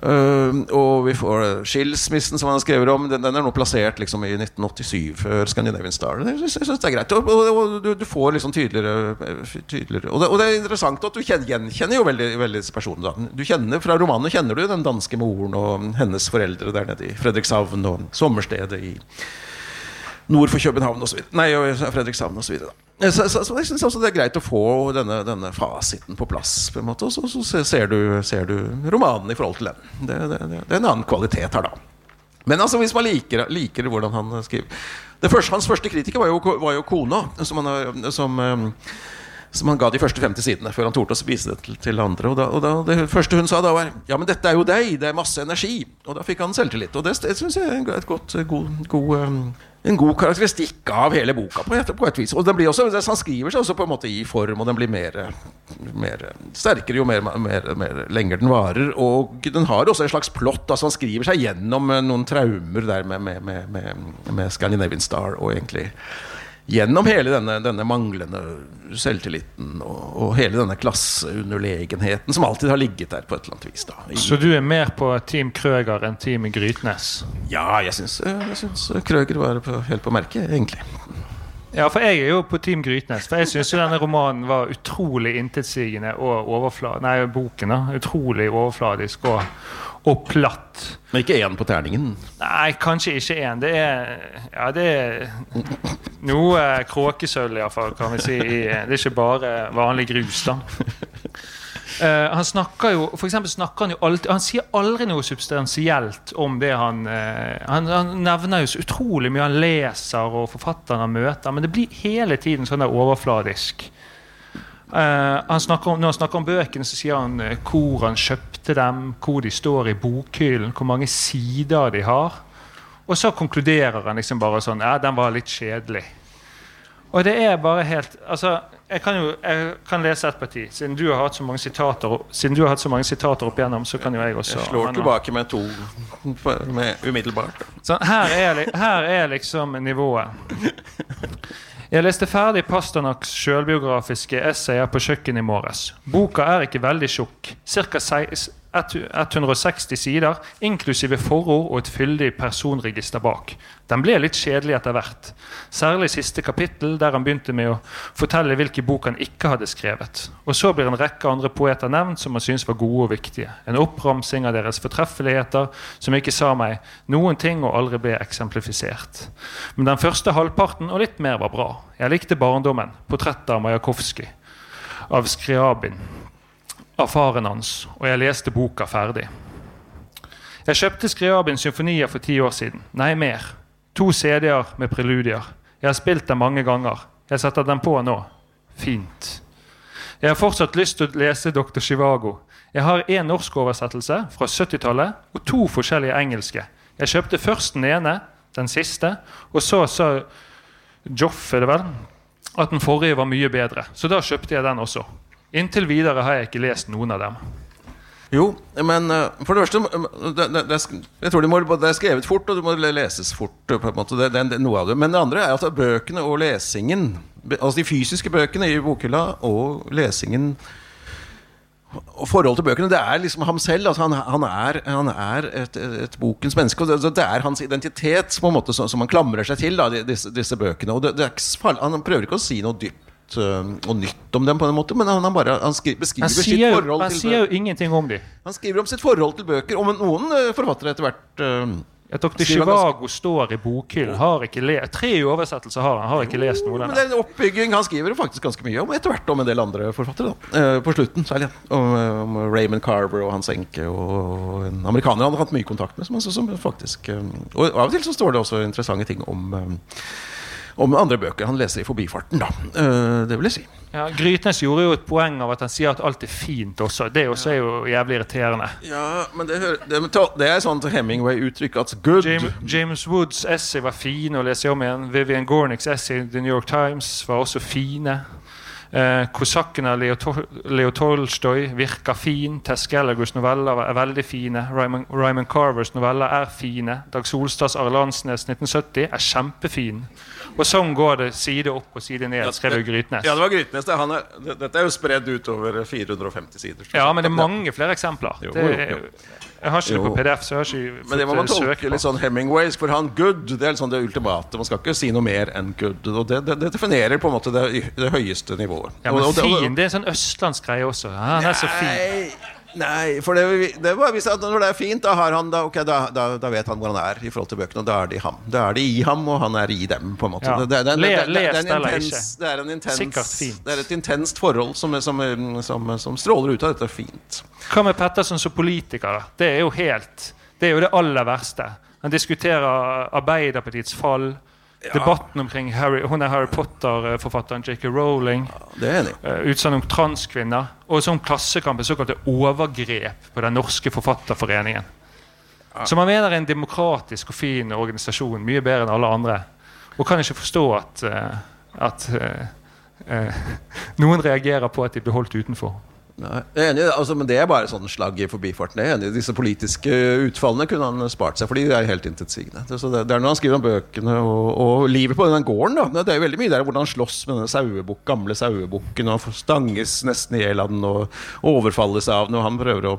Uh, og vi får skilsmissen som han har skrevet om. Den, den er nå plassert liksom i 1987, før Scandinavian Star. Jeg synes det er greit. Og, og, og du, du, får liksom tydeligere, tydeligere. Og, det, og, det, er interessant at du gjenkjenner jo veldig, veldig personen. Du kjenner, Fra romanen kjenner du den danske moren og hennes foreldre der nede i Fredrikshavn og sommerstedet i nord for København osv. Nei, Fredrikshavn osv. Så, så, så, jeg syns også det er greit å få denne, denne fasiten på plass. På en måte, og så, så ser, du, ser, du, romanen i forhold til den. Det, det, det, det, er en annen kvalitet her, da. Men altså, hvis man liker, liker hvordan han skriver første, Hans første kritiker var jo, var jo kona, som, han, som, som han ga de første 50 sidene før han torde å spise det til, til andre. Og, da, og da, Det første hun sa da, var Ja, men dette er jo deg, det er masse energi. Og da fikk han selvtillit. Og det, det syns jeg er et godt, god, god en god karakteristikk av hele boka. på et, på et vis Og den blir også, Han skriver seg også på en måte i form, og den blir mer, mer sterkere jo mer, mer, mer, lenger den varer. Og den har også en slags plott. altså Han skriver seg gjennom noen traumer der med, med, med, med Scandinavian Star og egentlig gjennom hele denne, denne manglende selvtilliten og, og, hele denne klasseunderlegenheten som alltid har ligget der på et eller annet vis. Da. Så du er mer på Team Krøger enn Team Grytnes? Ja, jeg syns, syns Krøger var på, helt på merket, egentlig. Ja, for jeg er jo på Team Grytnes. For jeg syns denne romanen var utrolig intetsigende og overfladisk. Nei, boken da, utrolig overfladisk og, og platt. Men ikke én på terningen? Nei, kanskje ikke én. Det er Ja, det er noe kråkesølv, iallfall, kan vi si. Det er ikke bare vanlig grus, da. Uh, han snakker jo for snakker Han jo alltid Han sier aldri noe substansielt om det han, uh, han, han nevner jo så utrolig mye han leser og forfatteren han møter, men det blir hele tiden sånn der overfladisk. Uh, han om, når han snakker om bøkene, så sier han hvor han kjøpte dem, hvor de står i bokhyllen, hvor mange sider de har. Og så konkluderer han liksom bare sånn Ja, den var litt kjedelig. Og det er bare helt altså, Jeg kan jo jeg kan lese et parti. Siden du har hatt så mange sitater Siden du har hatt så mange sitater opp igjennom, så kan jo jeg også Jeg slår tilbake med to med umiddelbart. Så her er, her er liksom nivået. Jeg leste ferdig Pasternaks sjølbiografiske essayer på kjøkkenet i morges. Boka er ikke veldig tjukk. Ca. 160 sider, inklusive forord og et fyldig personregister bak. Den ble litt kjedelig etter hvert. Særlig siste kapittel, der han begynte med å fortelle hvilke bok han ikke hadde skrevet. Og så blir en rekke andre poeter nevnt som han syntes var gode og viktige. En oppramsing av deres fortreffeligheter som ikke sa meg noen ting og aldri ble eksemplifisert. Men den første halvparten og litt mer var bra. Jeg likte barndommen, portrettet av Majakovskij, av Skriabin av faren hans, og jeg leste boka ferdig. Jeg kjøpte Skriabins symfonier for ti år siden. Nei, mer. To CD-er med preludier. Jeg har spilt dem mange ganger. Jeg setter dem på nå. Fint. Jeg har fortsatt lyst til å lese Dr. Chivago. Jeg har én norskoversettelse fra 70-tallet og to forskjellige engelske. Jeg kjøpte først den ene, den siste, og så sa Joff er det vel, at den forrige var mye bedre. Så da kjøpte jeg den også. Inntil videre har jeg ikke lest noen av dem. Jo, men uh, for det første det, det, Jeg tror de må, det, er skrevet fort, og det må leses fort. måte, det, er noe av det Men det andre er at bøkene og lesingen, altså de fysiske bøkene i bokhylla og lesingen og forholdet til bøkene, det er liksom ham selv. Altså han, han, er, han er et, et, bokens menneske. Og det, er hans identitet på en måte som, som han klamrer seg til, da, disse, disse bøkene. Og det, han prøver ikke å si noe dypt uh, og nytt om dem, på en måte men han, han bare, han beskriver han sier, sitt forhold han til sier jo ingenting om dem. Han skriver om sitt forhold til bøker. Om noen uh, forfattere etter hvert uh, at Dr. Chivago står i bokhyllen. Har ikke le Tre oversettelser har han. Har ikke lest noe. Men det er en oppbygging Han skriver faktisk ganske mye om etter hvert om en del andre forfattere. Da. på slutten særlig. Om, om, Raymond Carver og hans enke og en amerikaner han har hatt mye kontakt med. Som, som faktisk Og av og til så står det også interessante ting om om andre bøker han leser i forbifarten, da. Eh, det vil jeg si. Ja, Grytnes gjorde jo et poeng av at han sier at alt er fint også. Det også er jo jævlig irriterende. Ja, men det, det, det er sånt Hemingway-uttrykk at good James, James Woods essay var fine å lese om igjen. Vivian Gornicks essay i The New York Times var også fine. Eh, Kosakken av Leo, Tol Leo Tolstoy virker fin. Tess Gallagers noveller er veldig fine. Raymond, Ryman Carvers noveller er fine. Dag Solstads Are Landsnes 1970 er kjempefin. Og sånn går det side opp og side ned, skrev jo Grytnes. Ja, det var Grytnes. Det. Han er, det, dette er jo spredd utover 450 sider. Ja, men det er mange flere eksempler. Jo, Det, jo, jo. jeg har ikke det på PDF, så jeg har ikke Men det må man tolke litt sånn Hemingways, for han good, det er sånn det ultimate. Man skal ikke si noe mer enn good. Og det, det, det definerer på en måte det, høyeste nivået. Ja, men Og- og og- fin, det er en sånn østlandsk greie også. Han er så fin. Nei, for det, det var, visst at når det er fint, da, har han, da, okay, da, da, vet han hvor han er i forhold til bøkene. Og da er det i ham. Da er det i ham, og han er i dem, på en måte. Ja. Det, det, er en intens. Det er et intenst forhold som, som, som, som stråler ut av dette fint. Hva med Pettersen som politiker? da? Det er jo helt Det er jo det aller verste. Han diskuterer Arbeiderpartiets fall. Debatten omkring Harry, hun er Harry Potter-forfatteren J.K. Rowling. I. Uh, utsagn om transkvinner. Og sånn Klassekamp såkalte overgrep på Den norske forfatterforeningen. Som man mener er en demokratisk og fin organisasjon, mye bedre enn alle andre. Og kan ikke forstå at, eh, at uh, eh, noen reagerer på at de blir holdt utenfor. Nei, jeg er enig, altså, men det er bare sånn slag i forbifarten. Jeg er enig Disse politiske utfallene kunne han spart seg, fordi de er helt intetsigende. Det, det, er når han skriver om bøkene og, og livet på den gården. Da. Det er veldig mye der hvordan han slåss med denne sauebok, gamle sauebukken og han stanges nesten i hjel av den og overfalles av den. Og han prøver å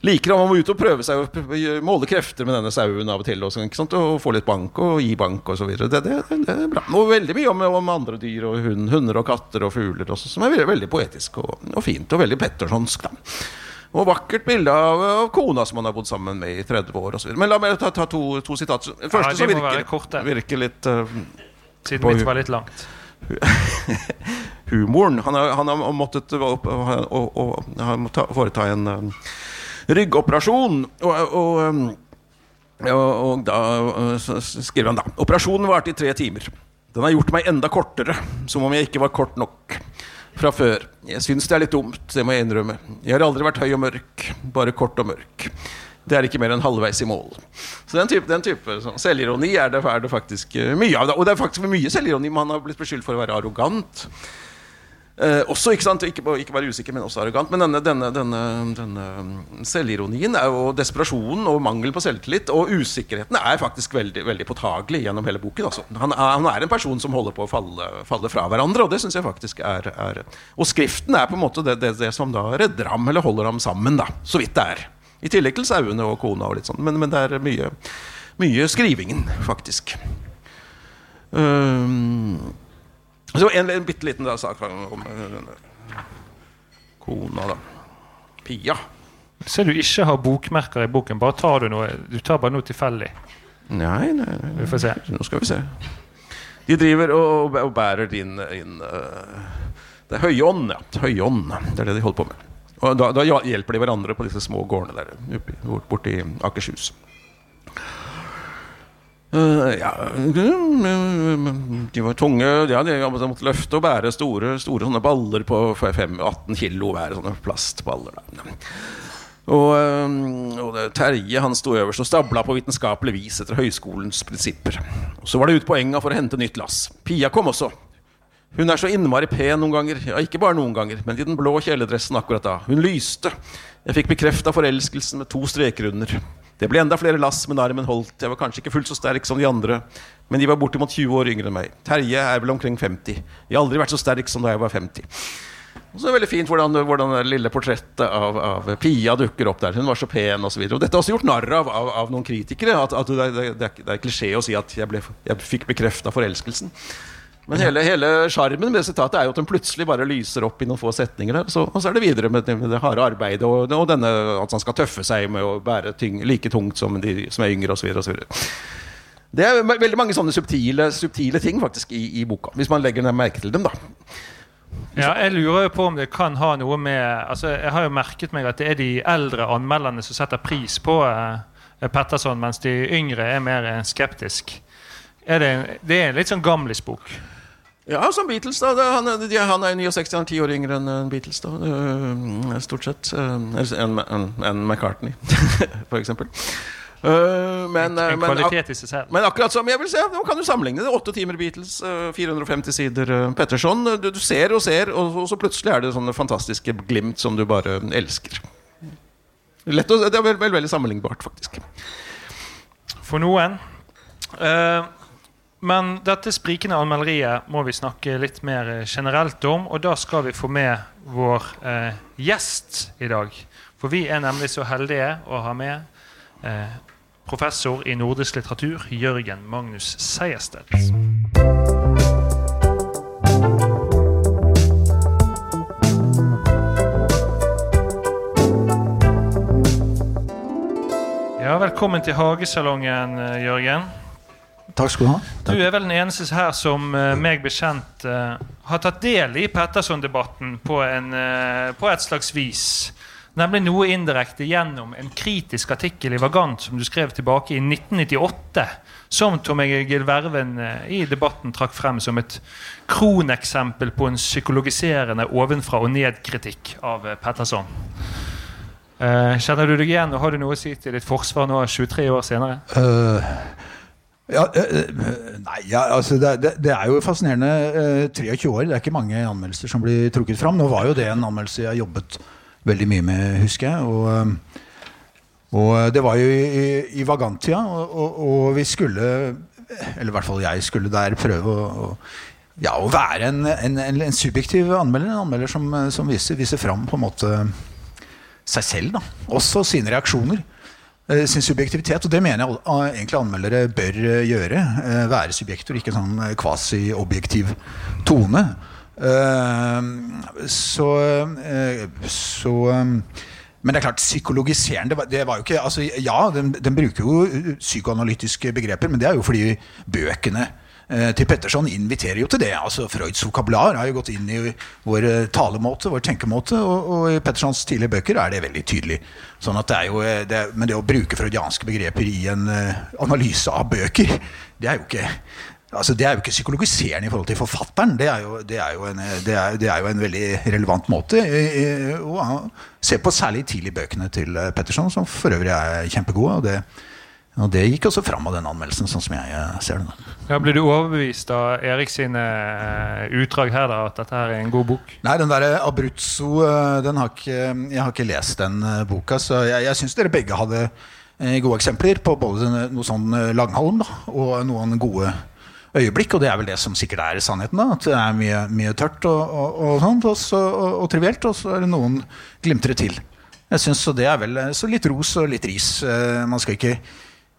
Liker det. Man må ut og prøve seg å måle krefter med denne sauen av og til. Og, ikke sant? og få litt bank og gi bank osv. Det, det, det, det er bra. Og veldig mye om, om andre dyr og hund, hunder og katter og fugler også, som er veldig, veldig poetisk og, og fint. Og veldig pettersonsk. da og vakkert bilde av, av kona som han har bodd sammen med i 30 år osv. Men la meg ta, ta to, to sitat. Det Første de som virker, kort, virker litt uh, Siden mitt var litt langt. humoren. Han har, han har måttet og, han må foreta en um, ryggoperasjon. Og, og, um, og, da skriver han da Operasjonen varte i tre timer. Den har gjort meg enda kortere, som om jeg ikke var kort nok fra før. Jeg syns det er litt dumt, det må jeg innrømme. Jeg har aldri vært høy og mørk, bare kort og mørk. Det er ikke mer enn halvveis i mål. Så den type, den type sånn, selvironi er det, er det faktisk eh, mye av. det Og det er faktisk mye selvironi. Man har blitt beskyldt for å være arrogant. Eh, også, ikke sant, ikke, ikke bare usikker, men også arrogant. Men denne, denne, denne, denne mm, selvironien jo desperasjonen og mangel på selvtillit og usikkerheten er faktisk veldig, veldig påtagelig gjennom hele boken. Altså. Han, er, han er en person som holder på å falle, falle fra hverandre, og det syns jeg faktisk er, er Og skriften er på en måte det, det, det som da redder ham, eller holder ham sammen, da. Så vidt det er. I tillegg til sauene og kona og litt sånn. Men, men det er mye, mye skrivingen, faktisk. Um, så en, en bitte liten sak om eh, kona, da. Pia. Ser du ikke har bokmerker i boken. Bare tar du noe Du tar bare noe tilfeldig. Nei, nei, nei. Vi får se. Nå skal vi se. De driver og, og bærer din, inn eh, Det er høyånd, ja. Høyånd. Det er det de holder på med. Og da, da hjelper de hverandre på disse små gårdene der borte i- Akershus. Eh, ja De var tunge. Ja, de måtte løfte og bære store, store sånne baller på 5-18 kilo hver. Sånne plastballer. Da. Og, og Terje han sto øverst og stabla på vitenskapelig vis etter høyskolens prinsipper. Og Så var det ut på enga for å hente nytt lass. Pia kom også. Hun er så innmari pen noen ganger. Ja, ikke bare noen ganger, men i den blå kjeledressen akkurat da. Hun lyste. Jeg fikk bekrefta forelskelsen med to streker under. Det ble enda flere lass, men armen holdt. Jeg var kanskje ikke fullt så sterk som de andre, men de var bortimot 20 år yngre enn meg. Terje er vel omkring 50. Jeg har aldri vært så sterk som da jeg var 50. Og så er det veldig fint hvordan, hvordan det lille portrettet av, av Pia dukker opp der. Hun var så pen osv. Dette er også gjort narr av, av, av noen kritikere. At, at det, det, det er klisjé å si at jeg, ble, jeg fikk bekrefta forelskelsen. Men hele, hele sjarmen med sitatet er jo at den plutselig bare lyser opp i noen få setninger. Der, så, og så er det videre med det, med det harde arbeidet og, og denne, at han skal tøffe seg med å bære ting like tungt som de som er yngre osv. Det er veldig mange sånne subtile, subtile ting faktisk i, i boka, hvis man legger merke til dem. da Ja, jeg lurer jo på om det kan ha noe med altså Jeg har jo merket meg at det er de eldre anmelderne som setter pris på eh, Petterson, mens de yngre er mer skeptisk. Er det, det er en litt sånn gamlisbok. Ja, som Beatles, da. Han, de, han er jo 69, han er 10 år yngre enn Beatles, da. øh, stort sett. Uh, enn en, en McCartney, for eksempel. Øh, men, En kvalitet i seg selv. men akkurat som jeg vil se, nå kan du sammenligne det. Åtte timer Beatles, øh, 450 sider Petterson. Du, du ser og ser, og, og så plutselig er det sånne fantastiske glimt som du bare elsker. Lett å, det er vel, vel, veldig sammenlignbart, faktisk. For noen. Eh, men dette sprikende anmelderiet må vi snakke litt mer eh, generelt om. Og da skal vi få med vår eh, gjest i dag. For vi er nemlig så heldige å ha med eh, professor i nordisk litteratur Jørgen Magnus Seierstedt. Ja, velkommen til Hagesalongen, eh, Jørgen. Takk skal du ha. Du er vel den eneste her som eh, meg bekjent eh, har tatt del i Petterson-debatten på, en, eh, på et slags vis. Nemlig noe indirekte gjennom en kritisk artikkel i Vagant som du skrev tilbake i 1998. Som Tom Egil Verven i debatten trakk frem som et kroneksempel på en psykologiserende ovenfra og ned-kritikk av Petterson. Uh, kjenner du deg igjen, og har du noe å si til ditt forsvar nå 23 år senere? Øh, ja, øh, øh, nei, ja, altså det, det, det er jo fascinerende. øh, 23 år, det er ikke mange anmeldelser som blir trukket fram. Nå var jo det en anmeldelse jeg jobbet veldig mye med, husker jeg. Og, og det var jo i, i, Vagantia, og, og, og vi skulle Eller i hvert fall jeg skulle der prøve å, ja, å være en, en, en subjektiv anmelder. En anmelder som, som viser, viser fram på en måte seg selv, da. Også sine reaksjoner. Eh, Sin subjektivitet. Og det mener jeg egentlig anmeldere bør eh, gjøre. eh, Være subjekter, ikke sånn eh, kvasi-objektiv tone. Eh, Så, eh, så eh, men det er klart, psykologiserende det var, jo ikke, altså Ja, den, den bruker jo eh, psykoanalytiske begreper, men det er jo fordi bøkene eh, til Petterson inviterer jo til det. altså Freuds vokabular har jo gått inn i vår eh, talemåte, vår tenkemåte, og, og i Pettersons tidlige bøker er det veldig tydelig. Sånn at det er jo, eh, det, Men det å bruke freudianske begreper i en eh, analyse av bøker, det er jo ikke Altså, det er jo ikke psykologiserende i forhold til forfatteren. Det er jo, det er jo, en, det er, det er jo en veldig relevant måte eh, eh, å se på særlig tidlig bøkene til eh, Petterson, som for øvrig er kjempegode. Og det, og det gikk også fram av den anmeldelsen, sånn som jeg eh, ser det. Ja, Blir du overbevist av Erik sine eh, utdrag her, da, at dette her er en god bok? Nei, den der Abruzzo, eh, den har ikke, jeg har ikke lest den boka, så jeg, jeg syns dere begge hadde gode eksempler på både noe sånn langhalm da, og noen gode øyeblikk, og det er vel det som sikkert er sannheten. da, At det er mye, mye tørt og, og, og sånt, og, så, og, og trivielt, og så er det noen glimtre til. Jeg synes, Så det er vel så litt ros og litt ris. Man skal ikke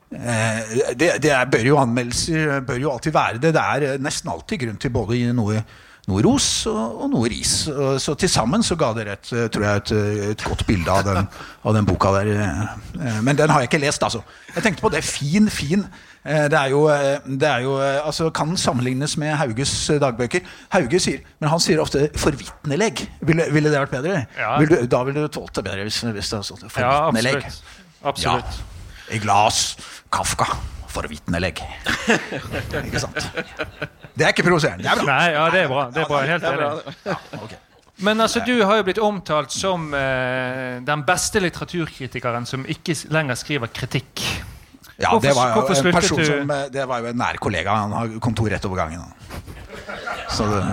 det, det er, bør jo anmeldelser bør jo alltid være det. Det er eh, nesten alltid grunn til både noe, noe ros og, og noe ris. Så til sammen så ga dere et, eh, tror jeg, et, eh, et godt bilde av den, av den boka der. eh, eh, Men den har jeg ikke lest, altså. Jeg tenkte på det. Fin, fin. Eh, Det er jo, eh, det er jo eh, altså Kan sammenlignes med Hauges eh, dagbøker. Hauge sier, men han sier ofte 'forvitnelegg'. Ville, ville det vært bedre? Ja. Vil du, da ville du tålt det bedre hvis, hvis det hadde stått Ja, absolutt. absolutt. Ja. I glass Kafka. for Forvitnelegg. ikke sant? Det er ikke provoserende. Det er bra. Nei, ja, det er bra. Det er bra, Helt enig. Ja, okay. Men altså, du har jo blitt omtalt som eh, den beste litteraturkritikeren som ikke lenger skriver kritikk. Ja, Hvorfor- det var jo en person du- som eh, Det var jo en nær kollega. Han har kontor rett over gangen. Så det,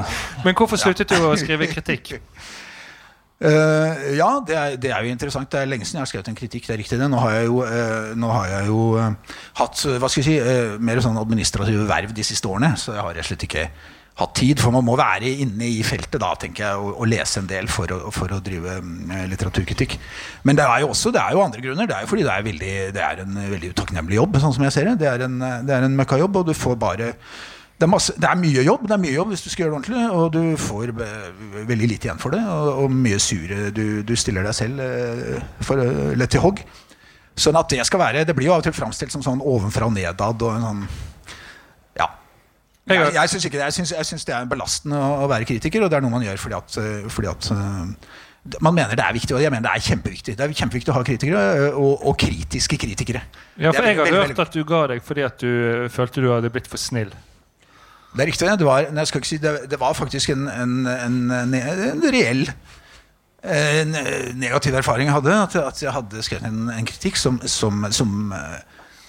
Men hvorfor sluttet du å skrive kritikk? Eh, ja, det er, det er jo interessant. Det er lenge siden jeg har skrevet en kritikk. det er riktig det. Nå har jeg jo, uh, har jeg jo uh, hatt hva skal jeg si, mer sånn administrative verv de siste årene, så jeg har rett og slett ikke hatt tid. For man må være inne i feltet da, tenker jeg, og, og lese en del for å, for å drive mm, litteraturkritikk. Men det er jo også det er jo andre grunner. Det er jo fordi det er, veldig, det er en veldig utakknemlig jobb, sånn som jeg ser det. Det er en, det er en møkkajobb, og du får bare det er, masse, det er mye jobb det er mye jobb hvis du skal gjøre det ordentlig, og du får eh, veldig lite igjen for det. Og, og mye sure du, du stiller deg selv eh, for eh, lett til hogg. Sånn at det skal være Det blir jo av og til framstilt som sånn ovenfra og nedad og en sånn Ja. Jeg Jeg, jeg syns ikke det. Jeg synes, jeg synes, det er belastende å, være kritiker, og det er noe man gjør fordi at, fordi at man mener det er viktig, og jeg mener det er kjempeviktig. Det er kjempeviktig å ha kritikere, og, og kritiske kritikere. Ja, for jeg har hørt at du ga deg fordi at du følte du hadde blitt for snill. Det er riktig. Det var, nei, si, det, det var faktisk en, en, en, en, reell eh, negativ erfaring jeg hadde. At, at jeg hadde skrevet en, kritikk som, som, som eh,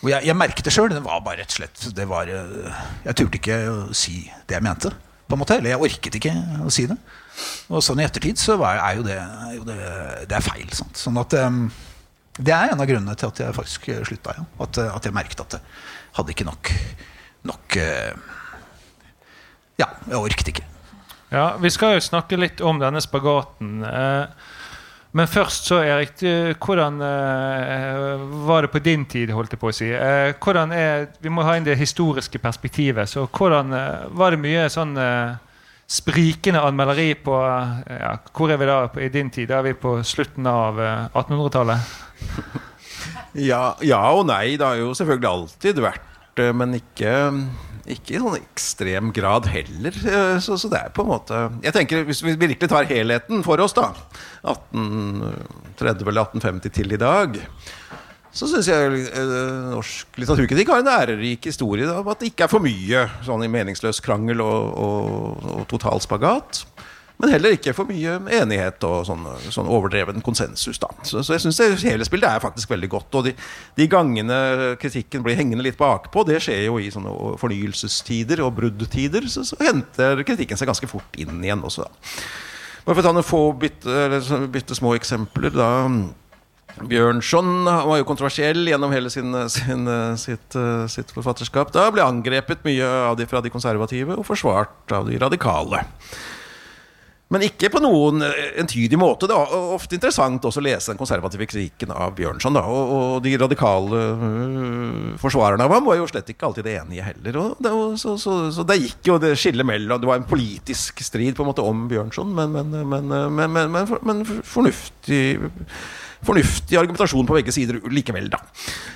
hvor jeg, jeg merket det sjøl. Det var bare rett og slett var, eh, Jeg turte ikke å si det jeg mente. På en måte, Eller jeg orket ikke å si det. Og sånn i ettertid så var, er jo det, er jo det, det er feil. Sant? Sånn at um, Det er en av grunnene til at jeg faktisk slutta. Ja. At, at jeg merket at jeg hadde ikke nok, nok eh, Ja, jeg orket ikke. Ja, Vi skal jo snakke litt om denne spagaten. Eh, men først, så Erik, hvordan eh, var det på din tid? holdt jeg på å si? Eh, hvordan er, Vi må ha inn det historiske perspektivet. så hvordan Var det mye sånn sprikende anmelderi på ja, Hvor er vi da i din tid? Da er vi på slutten av eh, 1800-tallet? Ja, ja og nei. Det har jo selvfølgelig alltid vært men ikke, ikke i sånn ekstrem grad heller. Eh, Så, så det er på en måte Jeg tenker Hvis vi virkelig tar helheten for oss, da 1830 eller 1850 til i dag så syns jeg eh, norsk litteraturkritikk har en ærerik historie om at det ikke er for mye sånn i meningsløs krangel og, og, og total spagat. Men heller ikke for mye enighet og sånn, sånn overdreven konsensus. Da. Så, så jeg syns spillet er faktisk veldig godt. Og de, de gangene kritikken blir hengende litt bakpå, det skjer jo i sånne fornyelsestider og bruddtider, så, så henter kritikken seg ganske fort inn igjen også. Da. Bare for å ta noen få bitte små eksempler. da Bjørnson var jo kontroversiell gjennom hele sin, sin, sitt, sitt forfatterskap. Da ble angrepet mye av de fra de konservative og forsvart av de radikale. Men ikke på noen entydig måte. Det er ofte interessant også å lese den konservative kritikken av Bjørnson. Da. Og, de radikale øh, forsvarerne av ham var jo slett ikke alltid enige heller. Det, så, så, så det gikk jo det skillet mellom Det var en politisk strid på en måte om Bjørnson, men, men, men, men, men, men, men fornuftig fornuftig argumentasjon på begge sider likevel, da.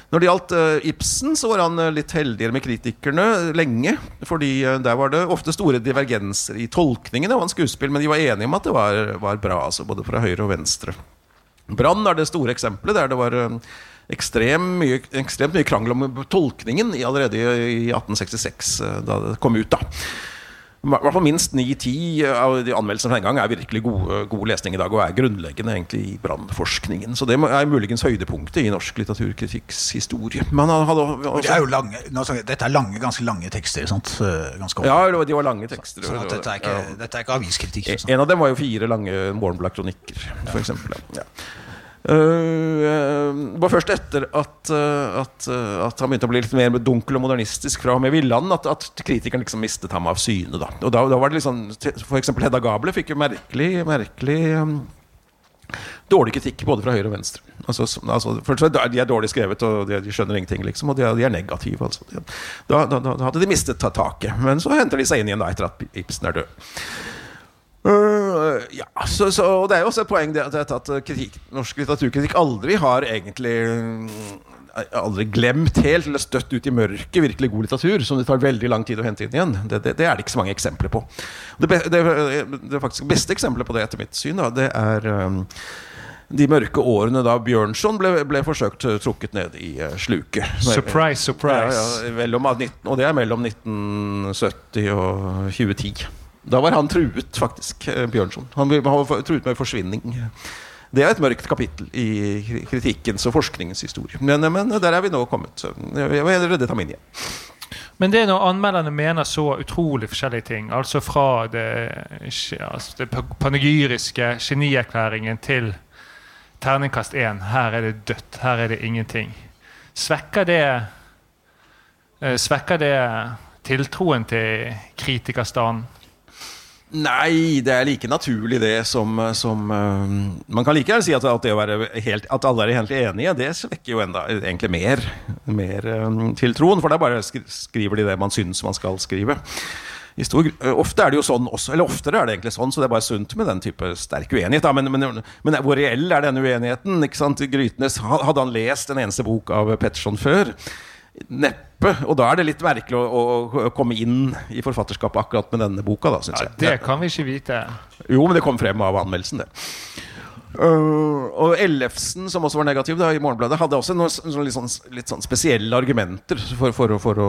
Når det gjaldt uh, Ibsen, så var han uh, litt heldigere med kritikerne lenge. Fordi der var det ofte store divergenser i tolkningene av hans skuespill, men de var enige om at det var, var bra, altså, både fra høyre og venstre. Brann er det store eksempelet der det var ekstrem mye, ekstremt mye krangel om tolkningen allerede i 1866, da det kom ut. da i hvert fall minst ni-ti av de anmeldelsene fra den gang er virkelig gode, god lesning i dag, og er grunnleggende egentlig i brannforskningen. Så det er muligens høydepunktet i norsk litteraturkritikks historie. Men han hadde også, Det er jo lange, dette er lange, ganske lange tekster. Sant? Eh, Ganske. Ja, de var lange tekster. Så, at dette er ikke, Ja. dette er ikke aviskritikk. En av dem var jo fire lange Morgenblad-kronikker, f.eks. Ja. Uh, var først etter at, uh, at, at han begynte å bli litt mer dunkel og modernistisk fra og med Villand, at, at kritikeren liksom mistet ham av syne. Da. Og da, da var det liksom For eksempel Hedda Gable fikk jo merkelig, merkelig dårlig kritikk både fra høyre og venstre. Altså, altså, de er dårlig skrevet, og de skjønner ingenting, liksom. Og de er, de er negative. Altså. Da, da, da hadde de mistet taket. Men så henter de seg inn igjen da etter at Ibsen er død. Øh, ja, så, så og Det er jo også et poeng det, at, at kritikk, norsk litteraturkritikk aldri har egentlig mm, Aldri glemt helt eller støtt ut i mørket virkelig god litteratur, som det tar veldig lang tid å hente inn igjen. Det, det, det er det ikke så mange eksempler på. Det, be, det, det faktisk beste eksempelet på det, etter mitt syn, da, det er um, de mørke årene da Bjørnson ble, ble forsøkt trukket ned i sluket. Surprise, surprise. Ja, ja, mellom, 19, og det er mellom 1970 og 2010. Da var han truet, faktisk, eh, Bjørnson. Han han var truet med forsvinning. Det er et mørkt kapittel i kritikkens og forskningens historie. Men, men der er vi nå kommet. Jeg vil redde igjen. Men det er når anmelderne mener så utrolig forskjellige ting, altså fra det, altså det panegyriske genierklæringen til terningkast én her er det dødt, her er det ingenting. Svekker det eh, Svekker det tiltroen til kritikerstanden? Nei, det er like naturlig det som, som eh, Man kan like gjerne si at, at, det å være helt, at alle er helt enige, det svekker jo enda egentlig mer, mer til troen. For da bare skriver de det man syns man skal skrive. Stor, eh, ofte er det jo sånn også, eller oftere er det egentlig sånn, så det er bare sunt med den type sterk uenighet. Da. Men, men, men hvor reell er denne uenigheten? Grytnes, hadde han lest en eneste bok av Petterson før? Neppe. Og da er det litt merkelig å, å, å komme inn i forfatterskapet akkurat med denne boka, da, syns Ja, jeg. det kan vi ikke vite. Jo, men det kom frem av anmeldelsen, det. Uh, og Ellefsen, som også var negativ da, i Morgenbladet, hadde også noen sånn, litt, sånn, litt sånn spesielle argumenter for, for, for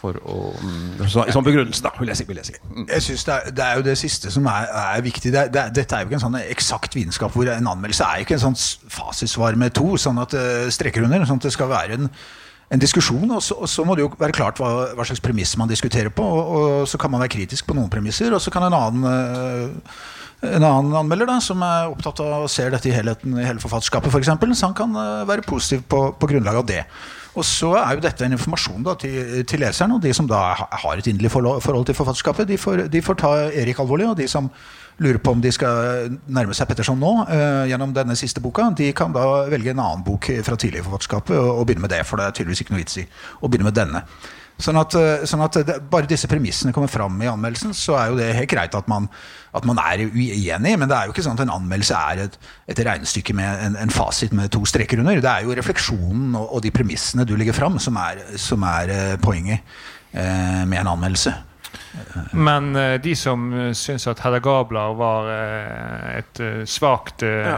for å mm, så, sånn begrunnelse, da, vil jeg si. Vil jeg si. Mm. Jeg synes det, er, det er jo det siste som er, er viktig. Det, er- det, dette er jo ikke en sånn eksakt vitenskap hvor en anmeldelse er jo ikke en sånn fasitsvar med to sånn at det strekker under. Sånn at det skal være en, en diskusjon, og så, og så må det jo være klart hva, hva slags premiss man diskuterer på. Og, og så kan man være kritisk på noen premisser, og så kan en annen øh, en annen anmelder da, som er opptatt av å se dette i helheten i hele forfatterskapet, for eksempel, så han kan øh, være positiv på, på grunnlag av det. Og så er jo dette en informasjon da, til, til leseren, og de som da har et inderlig forhold, til forfatterskapet, de de får ta Erik alvorlig, og de som lurer på om de skal nærme seg Petterson nå, øh, gjennom denne siste boka, de kan da velge en annen bok fra tidligere forfatterskapet og, og begynne med det, for det er tydeligvis ikke noe vits i å begynne med denne. Sånn at, eh, sånn at det, bare disse premissene kommer fram i anmeldelsen, så er jo det helt greit at man, at man er uenig, men det er jo ikke sånn at en anmeldelse er et, et regnestykke med en, en fasit med to streker under. Det er jo refleksjonen og, og de premissene du legger fram, som er, som er eh, poenget eh, med en anmeldelse. Men uh, de som uh, syns at Hedda Gabler var uh, et uh, svakt ja.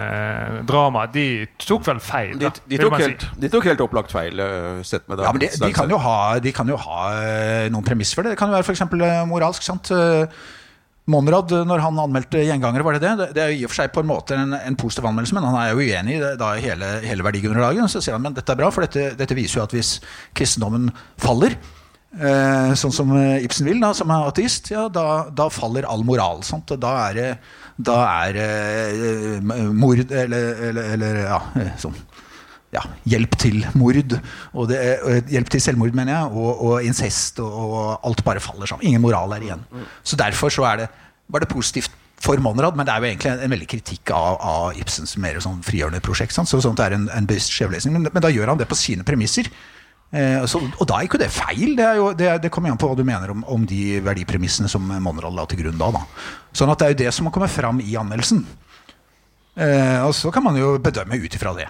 drama, de tok vel feil? De, Da, de, tok helt, si. de tok helt opplagt feil, sett med Ja, men de, de, kan jo ha, de kan jo ha eh, noen premiss for det. Det kan jo være f.eks. moralsk. sant? Eh, Monrad, når han anmeldte gjengangere, var det det? Det- Det er jo i og for seg på en måte en, en positiv anmeldelse, men han er jo uenig i det, da, hele, hele verdigrunnlaget. Så sier han men dette er bra, for dette, dette viser jo at hvis kristendommen faller, eh, sånn som eh, Ibsen vil, da, som er ateist, ja, da, da faller all moral. Sant? Da er det da er eh, mord eller, eller, eller ja, eh, sånn ja, hjelp til mord, og det, hjelp til selvmord, mener jeg, og, og incest, og, og alt bare faller sammen. Ingen moral er igjen. Så derfor så det, var det positivt for Monrad, men det er jo egentlig en, en veldig kritikk av, av Ibsens mer sånn frigjørende prosjekt. Sant? Så sånt er en, en bevisst skjevlesning. Men, men da gjør han det på sine premisser. Eh, så, og da er ikke det feil. Det, jo, det, det kommer an på hva du mener om, om de verdipremissene som Monrad la til grunn da. da. Sånn at det er jo det som må komme fram i anmeldelsen. Eh, og så kan man jo bedømme ut ifra det.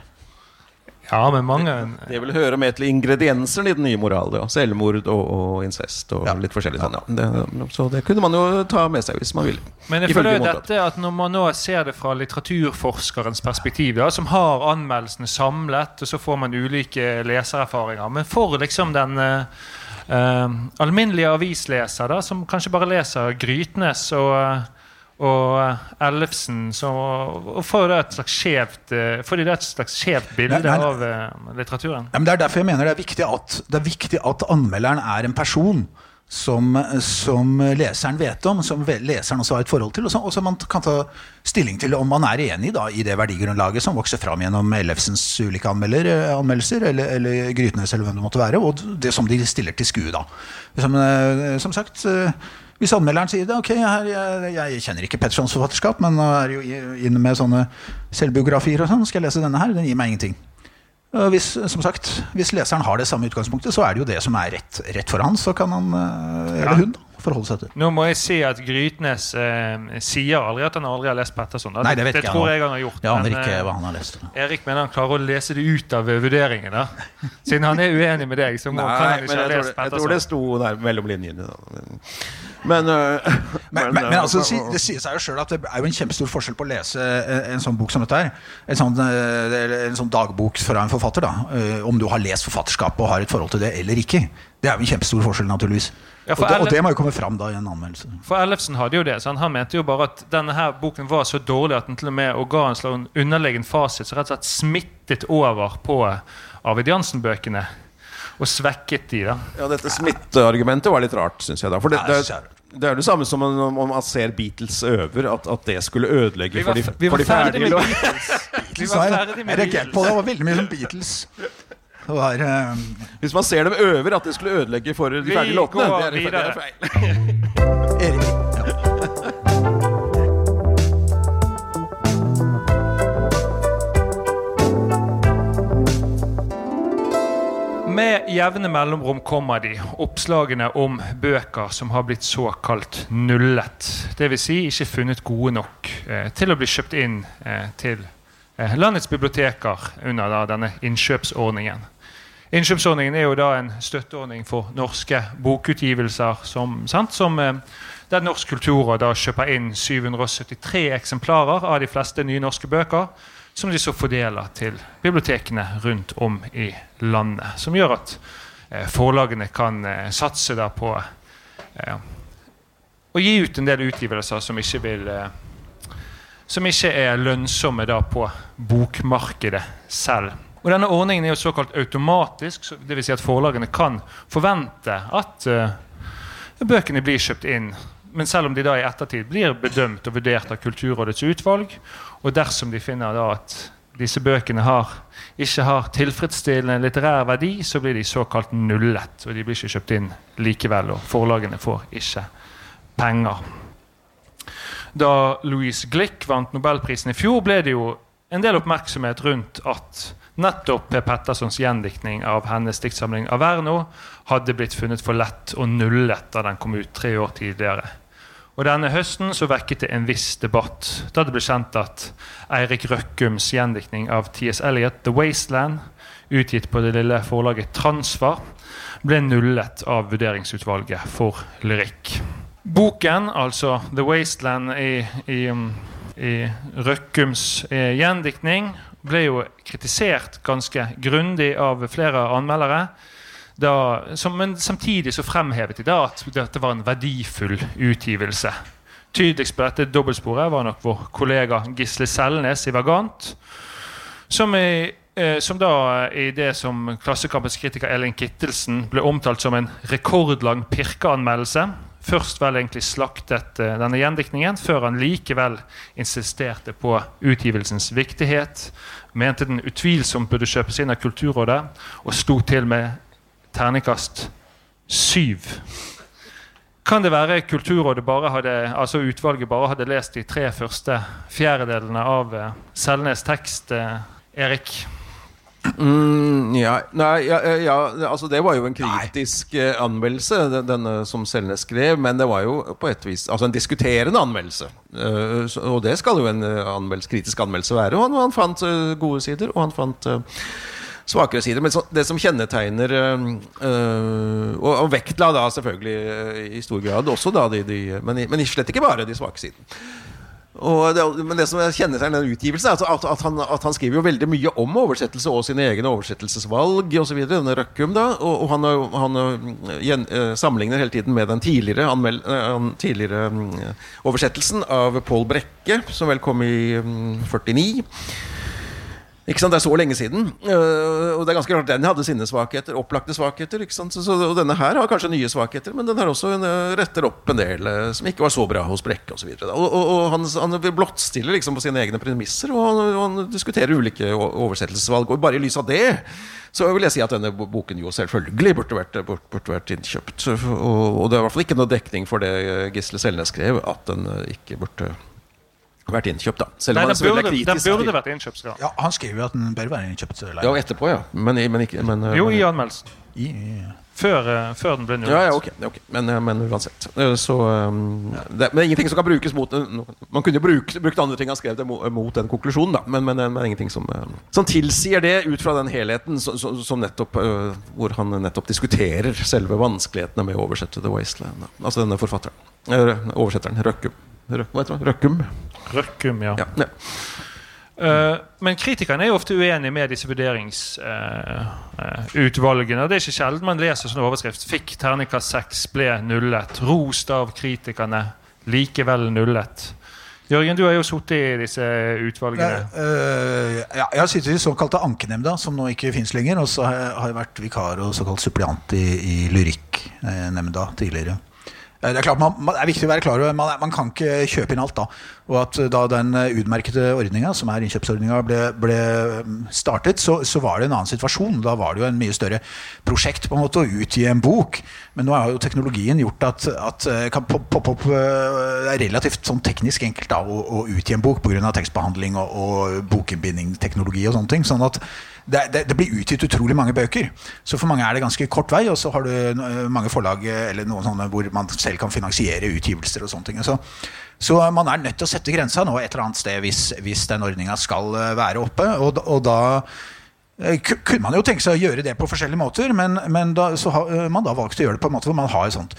Ja, men mange Det vil høre med til ingrediensene i den nye moralen. Ja. Selvmord og, og incest og Ja. litt forskjellig sånn. Ja. Det, så det kunne man jo ta med seg hvis man ville. Men jeg føler jo dette at når man nå ser det fra litteraturforskerens perspektiv, da, som har anmeldelsene samlet, og så får man ulike lesererfaringer Men for liksom den eh, alminnelige avisleser, da, som kanskje bare leser Grytnes og eh, og eh, Ellefsen så, og får et slags skjevt eh, Får de et slags skjevt bilde Nei, nei. av eh, litteraturen? Det er derfor jeg mener det er viktig at, det er viktig at anmelderen er en person som, som leseren vet om, som leseren også har et forhold til, og som som man kan ta stilling til om man er enig da, i det verdigrunnlaget som vokser fram gjennom Ellefsens ulike anmelder, anmeldelser, eller, eller Grytnes, eller hvem det måtte være, og det som de stiller til skue. da. Som, som sagt, hvis anmelderen sier det, ok, her, jeg, jeg kjenner ikke Pettersons forfatterskap, men nå er jo inne med sånne selvbiografier og sånn, skal jeg lese denne her? Den gir meg ingenting. Og Hvis, som sagt, hvis leseren har det samme utgangspunktet, så er det jo det som er rett, rett for han. Så kan han, eh, eller Ja. hun, forholde seg til. Nå må jeg si at Grytnes eh, sier aldri at han aldri har lest Petterson. Nei, det vet ikke tror jeg han har gjort. Jeg aner men, ikke eh, hva han har lest. Erik mener han klarer å lese det ut av vurderingene vurderingen. da Siden han er uenig med deg, så må, kan han ikke ha jeg lest Petterson. jeg tror det sto der mellom linjene. Da. Men, men, øh, Men, men, men øh, altså, det sier seg jo sjøl at det er jo en kjempestor forskjell på å lese en, en sånn bok som dette her. En sånn, eh, en sånn dagbok fra en forfatter. da eh, Om du har lest forfatterskapet og har et forhold til det eller ikke. Det er jo en kjempestor forskjell, naturligvis. Ja, for og, det, og det må jo komme fram da i en anmeldelse. For Ellefsen hadde jo det. Så han, han mente jo bare at denne her boken var så dårlig at den til og med og ga en slags underliggende fasit som rett og slett smittet over på Arvid Jansen-bøkene. Og svekket de, da. ja, dette smitteargumentet var litt rart, syns jeg. da For det, det, er- det er det samme som om om man ser Beatles øver, at, at det skulle ødelegge Vi for var, de, vi for var de ferdig ferdige med Beatles. Vi var jeg, reagerte på det. Det var veldig mye som Beatles. Det var, eh, Hvis man ser dem øver, at det skulle ødelegge for de Vi ferdige låtene. går Det er, det videre. er feil. Erik, Med jevne mellomrom kommer de, oppslagene om bøker som har blitt såkalt nullet. Dvs. Si ikke funnet gode nok eh, til å bli kjøpt inn eh, til eh, landets biblioteker under da, denne innkjøpsordningen. Innkjøpsordningen er jo da en støtteordning for norske bokutgivelser som, sant, som eh, der Norsk kulturråd kjøper inn 773 eksemplarer av de fleste nye norske bøker, som de så fordeler til bibliotekene rundt om i landet. Som gjør at eh, forlagene kan eh, satse på eh, å gi ut en del utgivelser som ikke vil som ikke er lønnsomme på bokmarkedet selv. Og Denne ordningen er jo såkalt automatisk, så vil Si at forlagene kan forvente at bøkene blir kjøpt inn. Men selv om de da i ettertid blir bedømt og vurdert av Kulturrådets utvalg, og dersom de finner da at disse bøkene har, ikke har tilfredsstillende litterær verdi, så blir de såkalt nullet. Og de blir ikke kjøpt inn likevel, og forlagene får ikke penger da Louise Glick vant nobelprisen i fjor, ble det jo en del oppmerksomhet rundt at nettopp P. Pettersons gjendiktning av hennes diktsamling 'Averno' hadde blitt funnet for lett og nullet da den kom ut tre år tidligere. Og Denne høsten så vekket det en viss debatt da det ble kjent at Eirik Røkkums gjendiktning av T.S. Eliot, 'The Wasteland', utgitt på det lille forlaget Transfar, ble nullet av vurderingsutvalget for lyrikk. Boken, altså 'The Wasteland' i, i, i Røkkums eh, gjendiktning, ble jo kritisert ganske grundig av flere anmeldere. Da, som, men samtidig så fremhevet de da at dette var en verdifull utgivelse. Tydeligst på dette dobbeltsporet var nok vår kollega Gisle Selnes i Vagant. Som, i, eh, som da i det som Klassekampens kritiker Elin Kittelsen ble omtalt som en rekordlang pirkeanmeldelse først vel egentlig slaktet eh, denne gjendiktningen, før han likevel insisterte på utgivelsens viktighet, mente den utvilsomt burde kjøpes inn av Kulturrådet, og sto til med terningkast syv. Kan det være Kulturrådet bare hadde, altså utvalget bare hadde lest de tre første fjerdedelene av uh, Selnes tekst, uh, Erik? Mm, ja, nei, ja, ja, altså det var jo en kritisk nei. anmeldelse, denne som Selnes skrev. Men det var jo på et vis altså en diskuterende anmeldelse. Og det skal jo en anmeldelse, kritisk anmeldelse være. Og han, han fant gode sider, og han fant svakere sider. Men det som kjennetegner og, og, vektla da selvfølgelig i stor grad også da de, de men, men slett ikke bare de svake sidene. Det, men det som kjennetegner den utgivelsen, er at, at, han, at, han, skriver jo veldig mye om oversettelse og sine egne oversettelsesvalg osv. Denne Røkkum, da. Og, og han, han gjen, sammenligner hele tiden med den tidligere, anmel, den tidligere um, oversettelsen av Pål Brekke, som vel kom i um, 49. Ikke sant, Det er så lenge siden. Uh, og det er ganske klart den hadde sine svakheter. Opplagte svakheter. ikke sant, så, så, Og denne her har kanskje nye svakheter, men den her også en, uh, retter opp en del uh, som ikke var så bra hos Brekke osv. Og, og, og, og han, han blottstiller liksom på sine egne premisser, og han, han diskuterer ulike oversettelsesvalg. Og bare i lys av det så vil jeg si at denne boken jo selvfølgelig burde vært, burde vært innkjøpt. Og, og det er i hvert fall ikke noe dekning for det Gisle Selnes skrev, at den ikke burde vært innkjøpt, da. Selv om Nei, den burde, den burde vært innkjøpt. Ja. ja, Han skriver jo at den bør være innkjøpt. Eller? Ja, etterpå, ja. Men, men ikke men, Jo, i anmeldelsen. I, i, før, uh, før, den ble nullet. Ja, ja, ok, okay. Men, men, uansett. Så, um, det, men ingenting som kan brukes mot Man kunne jo brukt, brukt andre ting han skrev mot, mot den konklusjonen, da. Men, men, ingenting som, som tilsier det ut fra den helheten som, som nettopp, uh, hvor han nettopp diskuterer selve vanskelighetene med å oversette The Wasteland. Da. Altså denne forfatteren. oversetteren. Røkkum. Røkkum. Røkkum, ja. ja, ja. Uh, men kritikerne er jo ofte uenige med disse vurderingsutvalgene. Uh, uh, det er ikke sjelden man leser sånn overskrift 'Fikk terningkast seks, ble nullet'. Rost av kritikerne, likevel nullet. Jørgen, du har jo sittet i disse utvalgene. ja, jeg har sittet i såkalte ankenemnda, som nå ikke fins lenger. Og så har jeg vært vikar og såkalt suppliant i, i lyrikknemnda tidligere. Eh, det er, klart, man, det er viktig å være klar over man, man kan ikke kjøpe inn alt. da Og at eh, Da den eh, utmerkede ordninga, som er innkjøpsordninga, ble, ble, mm, startet, så, så, var det en annen situasjon. Da var det jo en mye større prosjekt på en måte å utgi en bok. Men nå har jo teknologien gjort at, at kan poppe opp Det er relativt sånn teknisk enkelt da å, å utgi en bok pga. tekstbehandling og, og bokinnbindingteknologi og sånne ting. sånn at det, det, det, blir utgitt utrolig mange bøker. Så for mange er det ganske kort vei. Og så har du mange forlag eller noen sånne hvor man selv kan finansiere utgivelser og sånne ting. Så, så, man er nødt til å sette grensa nå et eller annet sted hvis, hvis den ordninga skal eh, være oppe. Og, og da Eh, Kunne man jo tenke seg å gjøre det på forskjellige måter, men, men da, så har eh, man da valgt å gjøre det på en måte hvor man har et sånt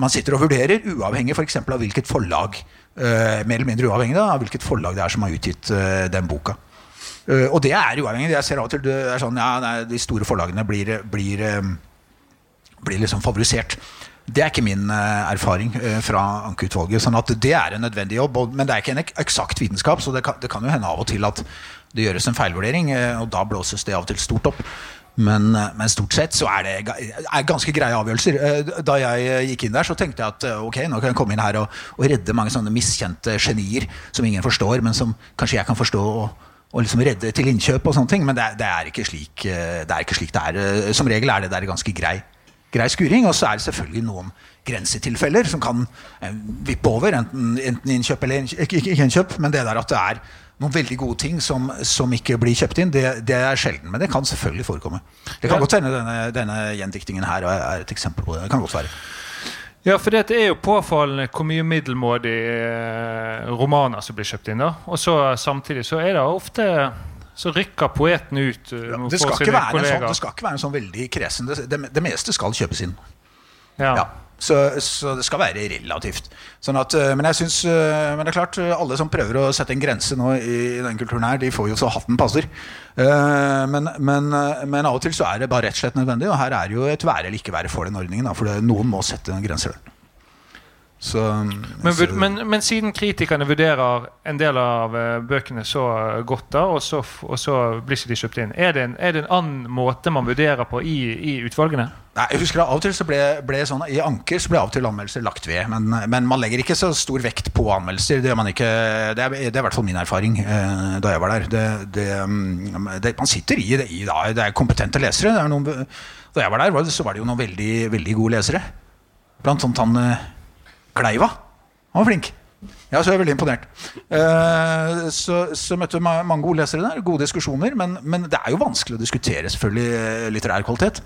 Man sitter og vurderer, uavhengig eksempel av hvilket forlag uh, Mer eller mindre uavhengig da, av hvilket forlag det er som har utgitt uh, den boka. Eh, og det er uavhengig. Jeg ser av og til det er sånn, ja, nei, De store forlagene blir, blir, eh, blir liksom favorisert. Det er ikke min eh, erfaring fra ankeutvalget. sånn at det er en nødvendig jobb. Men det er ikke en ek eksakt vitenskap, så det kan, det kan jo hende av og til at det gjøres en feilvurdering, og da blåses det av og til stort opp. Men, men stort sett så er det er ganske greie avgjørelser. Da jeg gikk inn der, så tenkte jeg at ok, nå kan jeg komme inn her og, og redde mange sånne miskjente genier som ingen forstår, men som kanskje jeg kan forstå. og og liksom redde til innkjøp og sånne ting, men det er, det er, ikke, slik, eh, det er ikke slik det er. Eh, Som regel er det der ganske grei, grei skuring, og så er det selvfølgelig noen grensetilfeller som kan eh, vippe over, enten, enten innkjøp eller ikke, innkjøp, men det der at det er noen veldig gode ting som, som ikke blir kjøpt inn, det, det er sjelden, men det kan selvfølgelig forekomme. Det kan Ja. godt hende denne, denne gjendiktingen her er er et eksempel på det. Det kan godt være. Ja, for det er jo påfallende hvor mye middelmådige eh, romaner som blir kjøpt inn. da. Og så samtidig så er det ofte så rykker poeten ut eh, Ja, det, skal sånn, det skal ikke være en sånn veldig kresen det, det, det meste skal kjøpes inn. Ja. Ja, så, så det skal være relativt. Sånn at, øh, men synes, øh, men det er klart, øh, alle som prøver å sette en grense nå i, i den kulturen her, de får jo så hatten passer. Eh, men, men, men av og til så er det bare rett og slett nødvendig, og her er det jo et være eller ikke være for den ordningen. For noen må sette noen grenser der. Så, Men, så, men, men siden kritikerne vurderer en del av eh, bøkene så godt, da, og så, og så blir ikke de kjøpt inn, er det en, er det en annen måte man vurderer på i, i utvalgene? Nei, jeg husker det, Av og til så ble, ble sånn, I anker så ble av og til anmeldelser lagt ved. Men, men man legger ikke så stor vekt på anmeldelser. Det ikke, det er, det er i hvert fall min erfaring eh, da jeg var der. Det, det, mm, man sitter i det. I, da, det er kompetente lesere. Er noen, da jeg var der, var så var det jo noen veldig, veldig gode lesere. Blant annet han eh, Kleiva. Han var flink. Ja, så jeg er veldig imponert. Eh, så, så møtte vi mange gode lesere der. Gode diskusjoner. Men, men det er jo vanskelig å diskutere selvfølgelig eh, litterær kvalitet.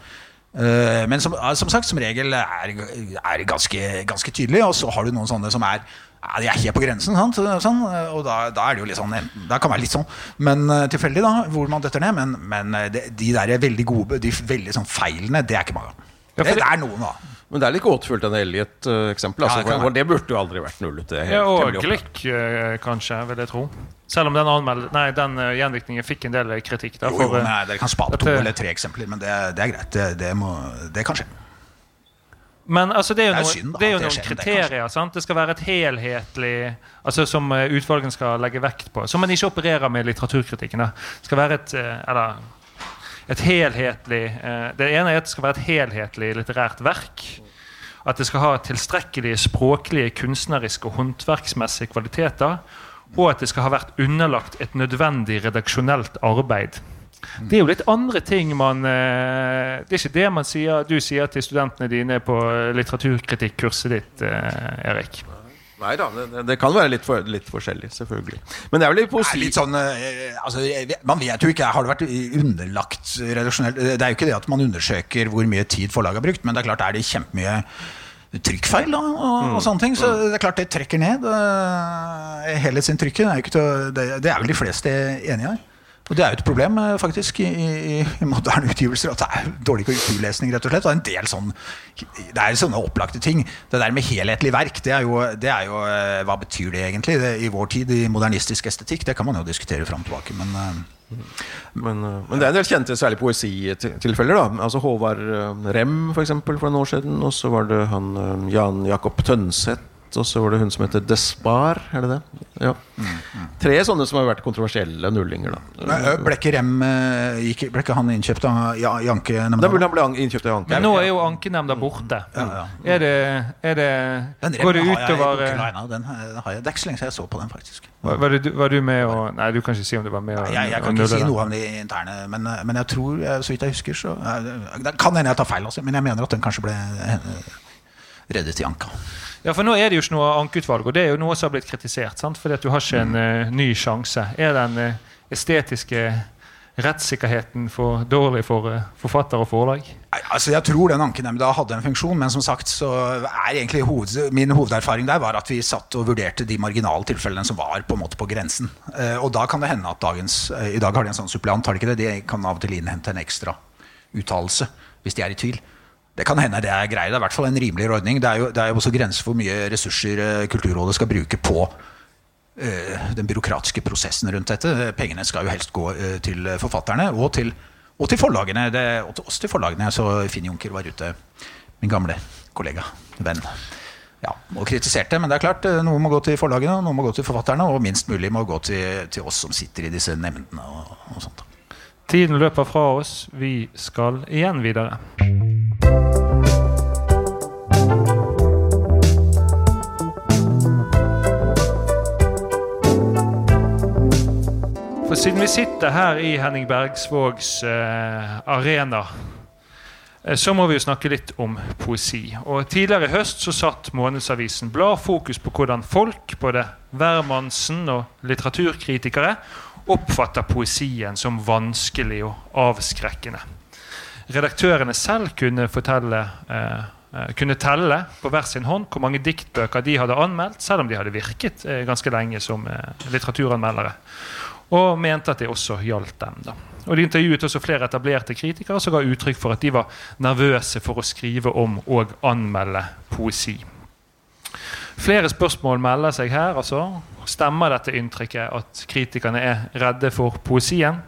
Eh, men som, som sagt, som regel er, det ganske, ganske tydelig. Og så har du noen sånne som er ja, de er helt på grensen. Sant? Sånn, og da, da er det jo litt sånn Det kan være litt sånn, men tilfeldig da, hvor man detter ned. Men, men de, de der veldig gode, de veldig sånn feilene, det er ikke mange det- det er noen, da. Men det er litt gåtefullt, denne Elliot-eksempelet. Ja, Altså, det for det burde jo aldri vært nullet. Det er Ja, og. Glick, eh, kanskje, vil jeg tro. Selv om den, anmeld- nei, den eh, gjendiktningen fikk en del kritikk. Da, Jo, jo, eh, eh, Dere kan spare to eller tre eksempler, men det, det er greit. Det, det, må, det kan skje. Men altså, det er jo Det er noen, synd da, er jo noen kriterier. sant? Det skal være et helhetlig altså Som eh, utvalgene skal legge vekt på. Som man ikke opererer med litteraturkritikken. da. Det skal være et eh, eller, et helhetlig eh, Det ene er at det skal være et helhetlig litterært verk. At det skal ha tilstrekkelige språklige, kunstneriske og håndverksmessige kvaliteter. Og at det skal ha vært underlagt et nødvendig redaksjonelt arbeid. Det er jo litt andre ting man eh, Det er ikke det man sier, du sier til studentene dine på litteraturkritikkurset ditt, eh, Erik. Nei da, det, det kan være litt, for, litt forskjellig, selvfølgelig. Men det er vel litt positivt. litt sånn, eh, altså, man vet jo ikke, Har det vært underlagt redaksjonelt Det er jo ikke det at man undersøker hvor mye tid forlaget har brukt, men det er klart er det kjempemye trykkfeil da, og, og sånne ting. Så det er klart det trekker ned uh, helhetsinntrykket. Det er, jo ikke til, å- det, det er vel de fleste enige i. Og det er jo et problem eh, faktisk i, i, i moderne utgivelser at det er dårlig korrekturlesning. rett og slett. Og en del sånn, Det er sånne opplagte ting. Det der med helhetlig verk, det er jo, det er jo eh, Hva betyr det egentlig det, i vår tid i modernistisk estetikk? Det kan man jo diskutere fram og tilbake. Men eh, Men, men det er en del kjente, særlig poesitilfeller. da Altså Håvard Rem, for eksempel, for noen år siden. Og så var det han Jan Jakob Tønseth. Og så var det hun som heter Despar. Er det det? Ja. Tre sånne som har vært kontroversielle nullinger. da ble ikke Rem gikk, Ble ikke han innkjøpt av ja, Jankenemnda? Da burde han bli innkjøpt av Janke. Men nå er jo ankenemnda borte. Ja, ja. Er det, er det Den Går det utover den, har jeg- den jeg. Det er ikke så lenge siden jeg så på den, faktisk. var, var, du, var du med og Nei, du kan ikke si om du var med å Jeg, jeg kan ikke si noe om de interne, men, men jeg tror, så vidt jeg husker, så Det kan hende jeg tar feil, altså, men jeg mener at den kanskje ble reddet i anka. Ja, for nå er det jo ikke noe ankeutvalg, og det er jo noe som har blitt kritisert. sant? Fordi at du har ikke en uh, ny sjanse. Er den uh, estetiske rettssikkerheten for dårlig for uh, forfatter og forlag? Nei, altså Jeg tror den ankenemnda hadde en funksjon, men som sagt så er egentlig hoved, min hovederfaring der var at vi satt og vurderte de marginale tilfellene som var på en måte på grensen. Uh, og da kan det hende at dagens uh, I dag har de en sånn suppleant, har de ikke det? De kan av og til innhente en ekstra uttalelse hvis de er i tvil. Det kan hende det er greit. Det er i hvert fall en rimeligere ordning. Det er jo, det er jo også grenser for hvor mye ressurser eh, Kulturrådet skal bruke på eh, den byråkratiske prosessen rundt dette. Pengene skal jo helst gå eh, til forfatterne og til, og til forlagene. Det, og til oss til forlagene. Så Finn Junker var ute, min gamle kollega, venn, ja, og kritiserte. Men det er klart, noe må gå til forlagene, noe må gå til forfatterne, og minst mulig må gå til, til oss som sitter i disse nemndene. og, og sånt. Tiden løper fra oss. Vi skal igjen videre. For siden vi sitter her i Henning Bergsvågs eh, arena, eh, så må vi jo snakke litt om poesi. Og Tidligere i høst så satt Månedsavisen Blad fokus på hvordan folk, både hvermannsen og litteraturkritikere, oppfatter poesien som vanskelig og avskrekkende. Redaktørene selv kunne, fortelle, eh, eh, kunne telle på hver sin hånd hvor mange diktbøker de hadde anmeldt, selv om de hadde virket eh, ganske lenge som eh, litteraturanmeldere. Og mente at det også gjaldt dem. da. Og De intervjuet også flere etablerte kritikere som ga uttrykk for at de var nervøse for å skrive om og anmelde poesi. Flere spørsmål melder seg her. altså. Stemmer dette inntrykket at kritikerne er redde for poesien?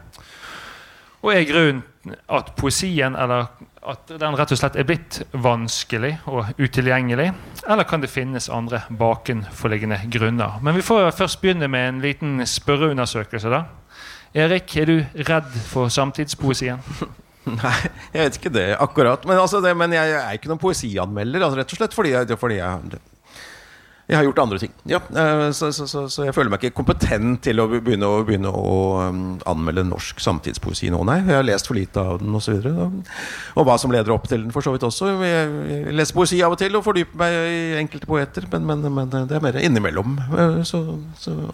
Og er grunnen at poesien eller at den rett og slett er blitt vanskelig og utilgjengelig? Eller kan det finnes andre bakenforliggende grunner? Men vi får først begynne med en liten spørreundersøkelse. da. Erik, er du redd for samtidspoesien? Nei, jeg vet ikke det akkurat. Men, altså det, men jeg, er ikke noen poesianmelder. Altså rett og slett fordi jeg, fordi jeg jeg har gjort andre ting. Ja, eh, så, så, så, så, jeg føler meg ikke kompetent til å begynne å, begynne å um, anmelde norsk samtidspoesi nå, nei. Jeg har lest for lite av den osv. Og, og, hva som leder opp til den, for så vidt også. Jeg, leser poesi av og til og fordyper meg i enkelte poeter, men, men, men, det er mer innimellom. Eh, så,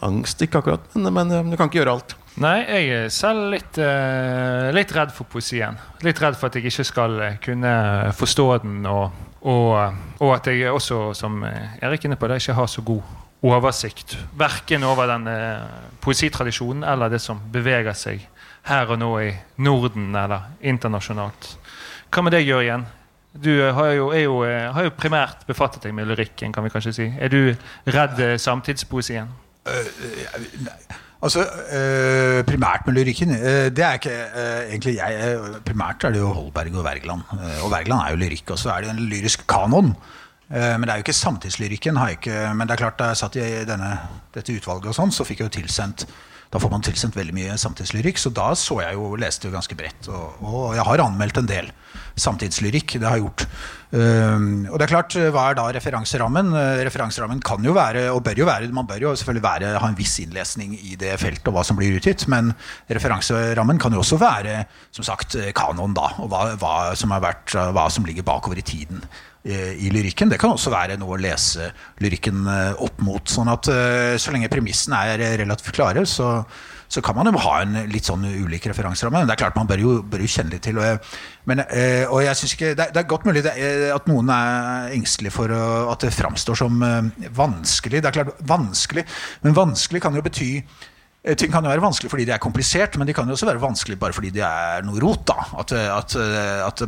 angst ikke akkurat, men, men du kan ikke gjøre alt. Nei, jeg er selv litt, litt redd for poesien. Litt redd for at jeg ikke skal kunne forstå den og og, og, at jeg også, som Erik er inne på, det, ikke har så god oversikt. Verken over den eh, poesitradisjonen eller det som beveger seg her og nå i Norden eller internasjonalt. Hva med deg, Jørgen? Du har jo, jo, eh, har jo, primært befattet deg med lyrikken. kan vi kanskje si. Er du redd eh, samtidspoesien? Uh, Altså, øh, Primært med lyrikken øh, Det er ikke øh, egentlig jeg. Primært er det jo Holberg og Wergeland. og Wergeland er jo lyrikk. Og så er det en lyrisk kanon. men det er jo ikke samtidslyrikken. men det er klart da jeg satt i denne, dette utvalget, og sånn, så fikk jeg jo tilsendt da får man tilsendt veldig mye samtidslyrikk. Så da så jeg jo, leste jo ganske bredt. Og, og jeg har anmeldt en del samtidslyrikk. Det har gjort. Um, og det er klart, hva er da referanserammen? Uh, referanserammen kan jo være, og bør jo være, man bør jo selvfølgelig være, ha en viss innlesning i det feltet og hva som blir utgitt. Men referanserammen kan jo også være som sagt, kanon, da. Og hva, hva, som, vært, hva som ligger bakover i tiden i lyrikken. Det kan også være noe å lese lyrikken uh, opp mot. sånn at eh, så lenge premissene er relativt klare, så, så kan man jo ha en litt sånn ulik referanseramme. Men det er klart man bør jo, bør jo kjenne litt til. Og, men, eh, og jeg synes ikke, det, er godt mulig at noen er engstelige for at det framstår som vanskelig. Det er klart vanskelig, Men vanskelig kan jo bety Eh, ting kan jo være vanskelig fordi de er komplisert, men de kan jo også være vanskelig bare fordi de er noe rot. da, At, at, at,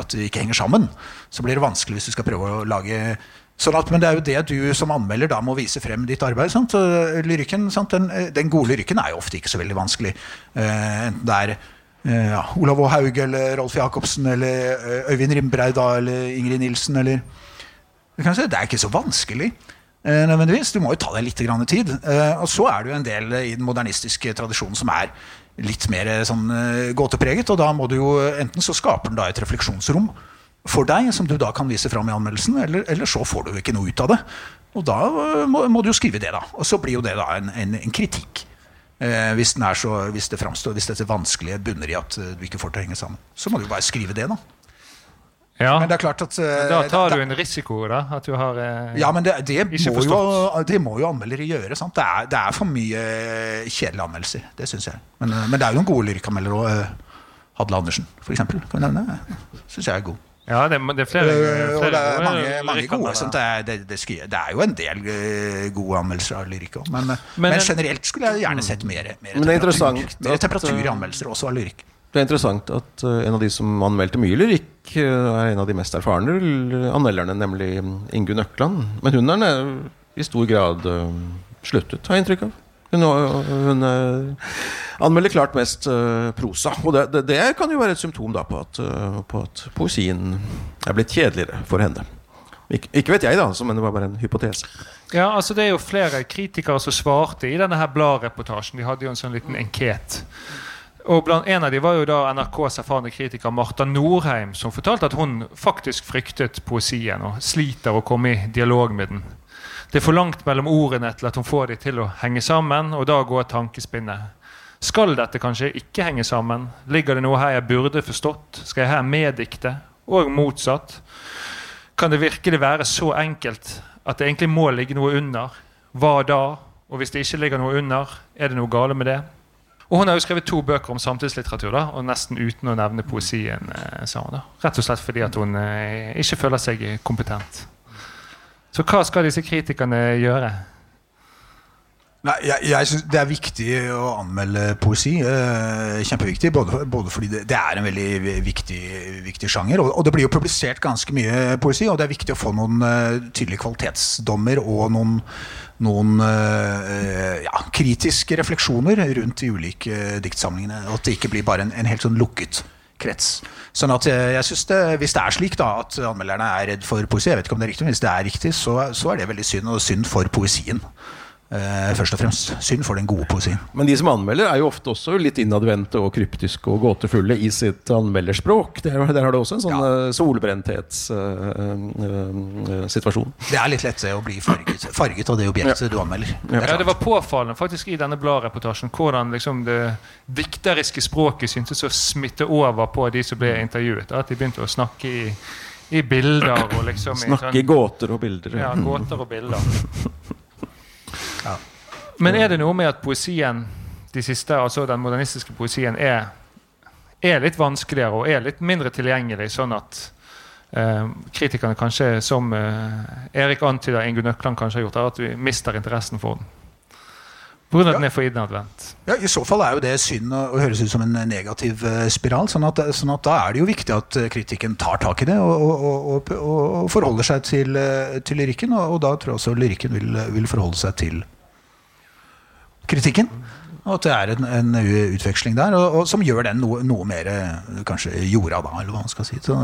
at det ikke henger sammen. Så blir det vanskelig hvis du skal prøve å lage Sånn at, men det er jo det du som anmelder da må vise frem ditt arbeid. Sant? Lyrikken, sant? Den, den, gode lyrikken er jo ofte ikke så veldig vanskelig. Uh, enten det er ja, Olav H. Haug eller Rolf Jacobsen eller Øyvind Rimbreid eller Ingrid Nilsen eller Det er ikke så vanskelig. Eh, nødvendigvis. Du må jo ta deg litt tid. Eh, og så er det jo en del i den modernistiske tradisjonen som er litt mer eh, sånn gåtepreget. Og da må du jo enten så skaper den da et refleksjonsrom for deg, som du da kan vise fram i anmeldelsen, eller, eller så får du ikke noe ut av det. Og da må, må, du jo skrive det, da. Og så blir jo det da en, en, en kritikk. Eh, hvis, så, hvis, det fremstår, hvis dette vanskelige bunner i at du ikke får til å henge sammen. Så må du jo bare skrive det, da. Ja. Men det er klart at eh, Da tar du en risiko, da. At du har eh, Ja, men det, det, Ikke må jo, det må jo anmeldere gjøre. Sant? Det, er, det er for mye kjedelige anmeldelser. Det syns jeg. Men, men det er jo noen gode lyrikkanmeldere òg. Hadle Andersen, eksempel. Kan vi nevne. Syns jeg er god. Ja, det, det er flere, flere, og det er mange, mange gode. Sant? Det, er, det, det, er jo en del eh, gode anmeldelser av lyrikk òg. Men, eh, Men- men, generelt skulle jeg gjerne sett mer, mer, Men det er temperatur, mer at, temperatur i anmeldelser også av lyrikk. Det er interessant at en av de som anmeldte mye lyrikk, er en av de mest erfarne anmelderne, nemlig Ingunn Økland. Men hun er i stor grad sluttet, har jeg inntrykk av. Hun, hun eh, anmelder klart mest eh, prosa. Og det, det, det kan jo være et symptom da på at, eh, på at poesien er blitt kjedeligere for henne. Ikke, ikke vet jeg, da, men det var bare en hypotese. Ja, altså Det er jo flere kritikere som svarte i denne her bladreportasjen. De hadde jo en sånn liten enket. Og blant En av de var jo da NRKs erfarne kritiker Marta Norheim, som fortalte at hun faktisk fryktet poesien og sliter å komme i dialog med den. Det er for langt mellom ordene til at hun får de til å henge sammen, og da går tankespinnet. Skal dette kanskje ikke henge sammen? Ligger det noe her jeg burde forstått? Skal jeg her meddikte? Og motsatt. Kan det virkelig være så enkelt at det egentlig må ligge noe under? Hva da? Og hvis det ikke ligger noe under, er det noe gale med det? Og Hun har jo skrevet to bøker om samtidslitteratur, da, og nesten uten å nevne poesien. Eh, sa hun da. Rett og slett fordi at hun eh, ikke føler seg kompetent. Så hva skal disse kritikerne gjøre? Nei, jeg, jeg synes Det er viktig å anmelde poesi. Eh, kjempeviktig. Både, både fordi det, det er en veldig viktig, viktig sjanger. Og, og det blir jo publisert ganske mye poesi, og det er viktig å få noen uh, tydelige kvalitetsdommer og noen, noen uh, ja, kritiske refleksjoner rundt de ulike diktsamlingene. Og at det ikke blir bare en, en helt sånn lukket krets. Sånn at jeg, jeg synes det, Hvis det er slik da at anmelderne er redd for poesi, jeg vet ikke om det er riktig, men hvis det er riktig, så, så er det veldig synd, og synd for poesien. Eh, først og fremst. Synd for den gode poesien. Men de som anmelder, er jo ofte også litt innadvendte og kryptiske og gåtefulle i sitt anmelderspråk. Der, der har du også en sånn Ja. solbrennthetssituasjon. Det er litt lett å bli farget, farget av det objektet du anmelder. Det er Ja, klart. Det var påfallende faktisk i denne bladreportasjen hvordan liksom det dikteriske språket syntes å smitte over på de som ble intervjuet. At de begynte å snakke i, i bilder og liksom Snakke i sånn- gåter og bilder. Ja, gåter og bilder. Ja. Men er det noe med at poesien, de siste, altså den modernistiske poesien, er, er litt vanskeligere og er litt mindre tilgjengelig, sånn at eh, kritikerne kanskje, som eh, Erik antyder, Ingunn Økland kanskje har gjort, er at vi mister interessen for den? Pga. at den er for innadvendt. Ja, I så fall er jo det synd og, og høres ut som en negativ eh, spiral. Sånn at, sånn at da er det jo viktig at eh, kritikken tar tak i det og, og, og, og, forholder seg til, eh, til lyrikken. Og, og da tror jeg også lyrikken vil, vil forholde seg til kritikken. Og at det er en, en utveksling der, og, og som gjør den noe, noe mer eh, kanskje jorda, da, eller hva man skal si. Så,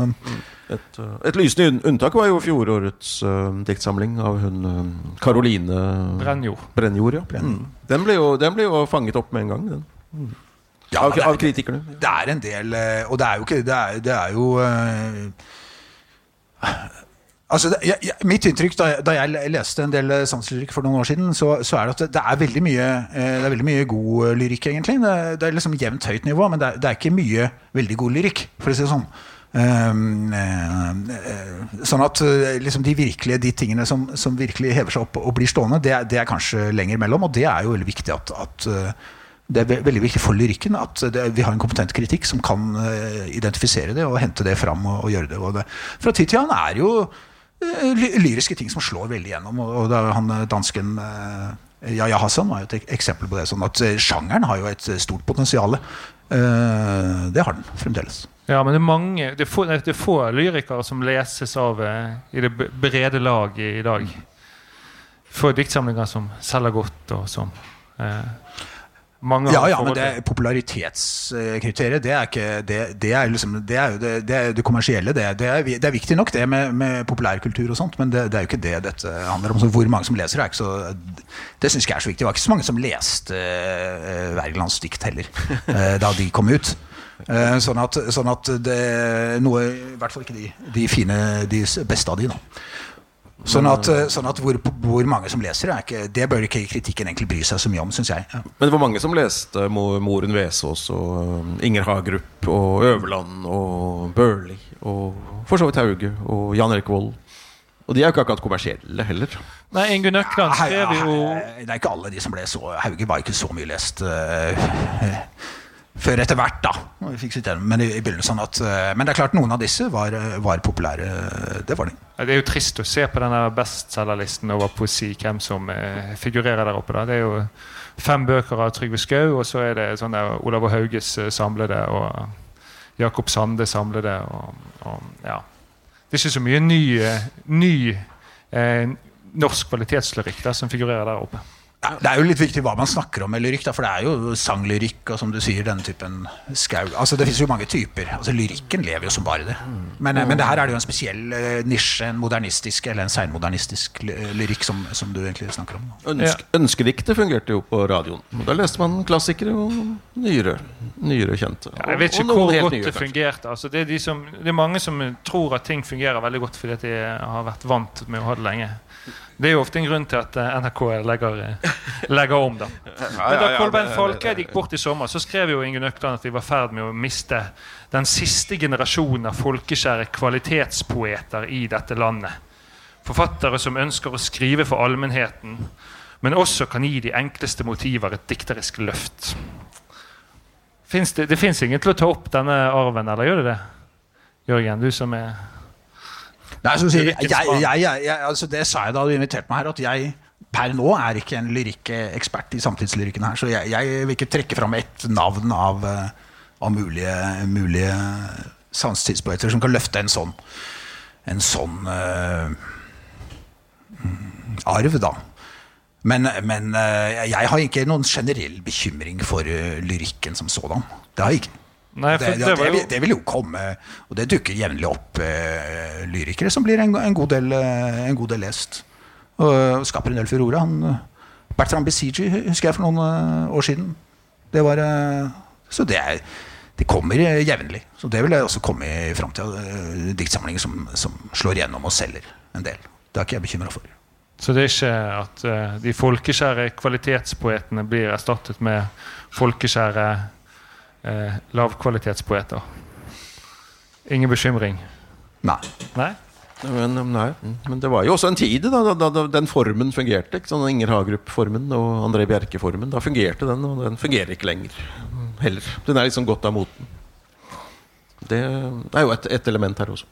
Et, uh, et lysende unntak var jo fjorårets uh, diktsamling av hun uh, Caroline Brennjord. Brennjord. Ja. Mm. Den, ble jo, den ble jo fanget opp med en gang, den. ja, Av, er- av kritikerne. Det er en del eh, Og det er jo ikke Det er, det er jo eh, Altså, jeg, jeg, mitt inntrykk da, da jeg leste en del sanselyrikk for noen år siden, så, så er det at det, det er veldig mye eh, Det er veldig mye god eh, lyrikk, egentlig. Det, det er liksom jevnt høyt nivå, men det er, det er ikke mye veldig god lyrikk, for å si det sånn. Um, eh, eh, sånn at eh, liksom de virkelige de tingene som, som virkelig hever seg opp og blir stående, det, er- kanskje lenger mellom, og det er jo veldig viktig at, at eh, det er ve- veldig viktig for lyrikken at det, vi har en kompetent kritikk som kan uh, identifisere det og hente det fram og, og gjøre det. Og det. Fra tid til annen er jo eh, lyriske ting som slår veldig gjennom. Og, er han eh, dansken uh, Yahya Hassan var jo et eksempel på det. Sånn at eh, sjangeren har jo et eh, stort potensial. Eh, det har den fremdeles. Ja, men det er mange Det er få, det er få lyrikere som leses av eh, i det brede lag i dag. Få diktsamlinger som selger godt, og som eh, mange Ja, ja, men det er popularitetskriteriet, det er, ikke, det, det er, liksom, det er jo det, det, er det kommersielle. Det, det, er, det er viktig nok, det med, med populærkultur og sånt, men det, det er jo ikke det dette handler om. Så hvor mange som leser, er ikke så Det syns jeg er så viktig. Det var ikke så mange som leste uh, Wergelands dikt heller, uh, da de kom ut. Uh, sånn at, sånn at det noe I hvert fall ikke de, de fine, de beste av de, da. Sånn at, eh, sånn at hvor, hvor mange som leser, er ikke, det bør ikke kritikken egentlig bry seg så mye om, Synes jeg. Ja. Men det var mange som leste Moren Vesaas og um, Inger Hagerup og Øverland og Børli og for så vidt Hauge og Jan Erik Vold. Og de er jo ikke akkurat kommersielle heller. Nei, Ingunn Økland skrev jo Det er ikke alle de som ble så Hauge var ikke så mye lest eh, før etter hvert, da. vi fikk sitt. Men i, i begynnelsen sånn at eh, Men det er klart noen av disse var, eh, var populære. Det var de. Det er jo trist å se på denne bestselgerlisten over poesi hvem som eh, figurerer der oppe. da. Det er jo fem bøker av Trygve Skau, og så er det sånn Olav Hauges eh, samlede og Jakob Sande samlede. Og, og, ja. Det er ikke så mye ny, eh, ny eh, norsk kvalitetslyrikk som figurerer der oppe. Ja, Det er jo litt viktig hva man snakker om med lyrikk, da, for det er jo sanglyrikk og som du sier, denne typen skau. Altså, det finnes jo mange typer. Altså, Lyrikken lever jo som bare det. Men, eh, men det her er det jo en spesiell eh, nisje, en modernistisk eller en seinmodernistisk ly- lyrikk som, som du egentlig snakker om. Ønsk, Ønskediktet fungerte jo på radioen. Og Da leste man klassikere og nyere, nyere kjente. Ja, jeg vet ikke hvor godt nyere, det fungerte. Altså, det, er de som, det er mange som tror at ting fungerer veldig godt fordi at de har vært vant med å ha det lenge. Det er jo ofte en grunn til at eh, NRK legger, eh, legger om. da. Men da Kolbein Falkeid gikk bort i sommer, så skrev jo Ingunn Økland at vi var i ferd med å miste den siste generasjonen av folkeskjære kvalitetspoeter i dette landet. Forfattere som ønsker å skrive for allmennheten, men også kan gi de enkleste motiver et dikterisk løft. Finns det, det fins ingen til å ta opp denne arven, eller gjør det det? Jørgen, du som er Nei, så sier, jeg, jeg, jeg, altså det sa jeg da du inviterte meg her, at jeg per nå er ikke en lyrikkekspert i samtidslyrikken her. Så jeg, vil ikke trekke fram ett navn av, eh, av mulige, mulige samtidspoeter som kan løfte en sånn en sånn mm, arv, da. Men, men uh, jeg har ikke noen generell bekymring for uh, lyrikken som sådan. Det har jeg ikke. Nei, Det, det, det, vil, det vil jo komme, og det dukker jevnlig opp eh, lyrikere som blir en, en, god del, eh, en god del lest. Og uh, skaper en del furore. Han, eh, Bertrand Besigi husker jeg for noen eh, år siden. Det var, eh, så det, er, det kommer eh, jevnlig. Så det vil jeg også komme i framtida. Diktsamlinger som, som slår gjennom og selger en del. Det er ikke jeg bekymra for. Så det er ikke at eh, de folkeskjære kvalitetspoetene blir erstattet med folkeskjære eh, lavkvalitetspoeter? Ingen bekymring? Nei. Nei? Men, um, nei. Men det var jo også en tid da, da, da, den formen fungerte. Ikke? Sånn Inger Hagerup-formen og André Bjerke-formen. Da fungerte den, og den fungerer ikke lenger heller. Den er liksom gått av moten. Det er jo et, et element her også.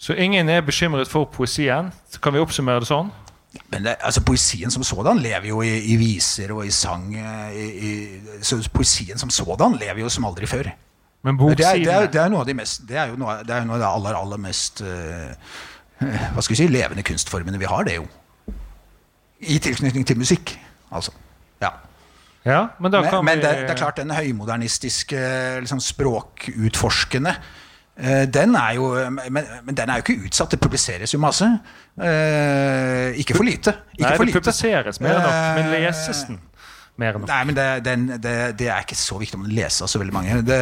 Så ingen er bekymret for poesien? Kan vi oppsummere det sånn? Men det, altså, poesien som sådan lever jo i, i viser og i sang. eh, I, så poesien som sådan lever jo som aldri før. Men Det er, det, er, det er noe av de mest Det er jo noe, det er noe av det aller, aller mest uh, Hva skal vi si levende kunstformene vi har, det jo. I tilknytning til musikk, altså. Ja. Ja, men Men, kan men vi det, er klart, den høymodernistiske, liksom språkutforskende den er jo, men, men den er jo ikke utsatt. Det publiseres jo masse. Eh, ikke for lite. Ikke Nei, for det publiseres mer enn nok, men Eh, leses den mer enn nok? Nei, men det, den, det, det er ikke så viktig om den leses av så veldig mange. Det,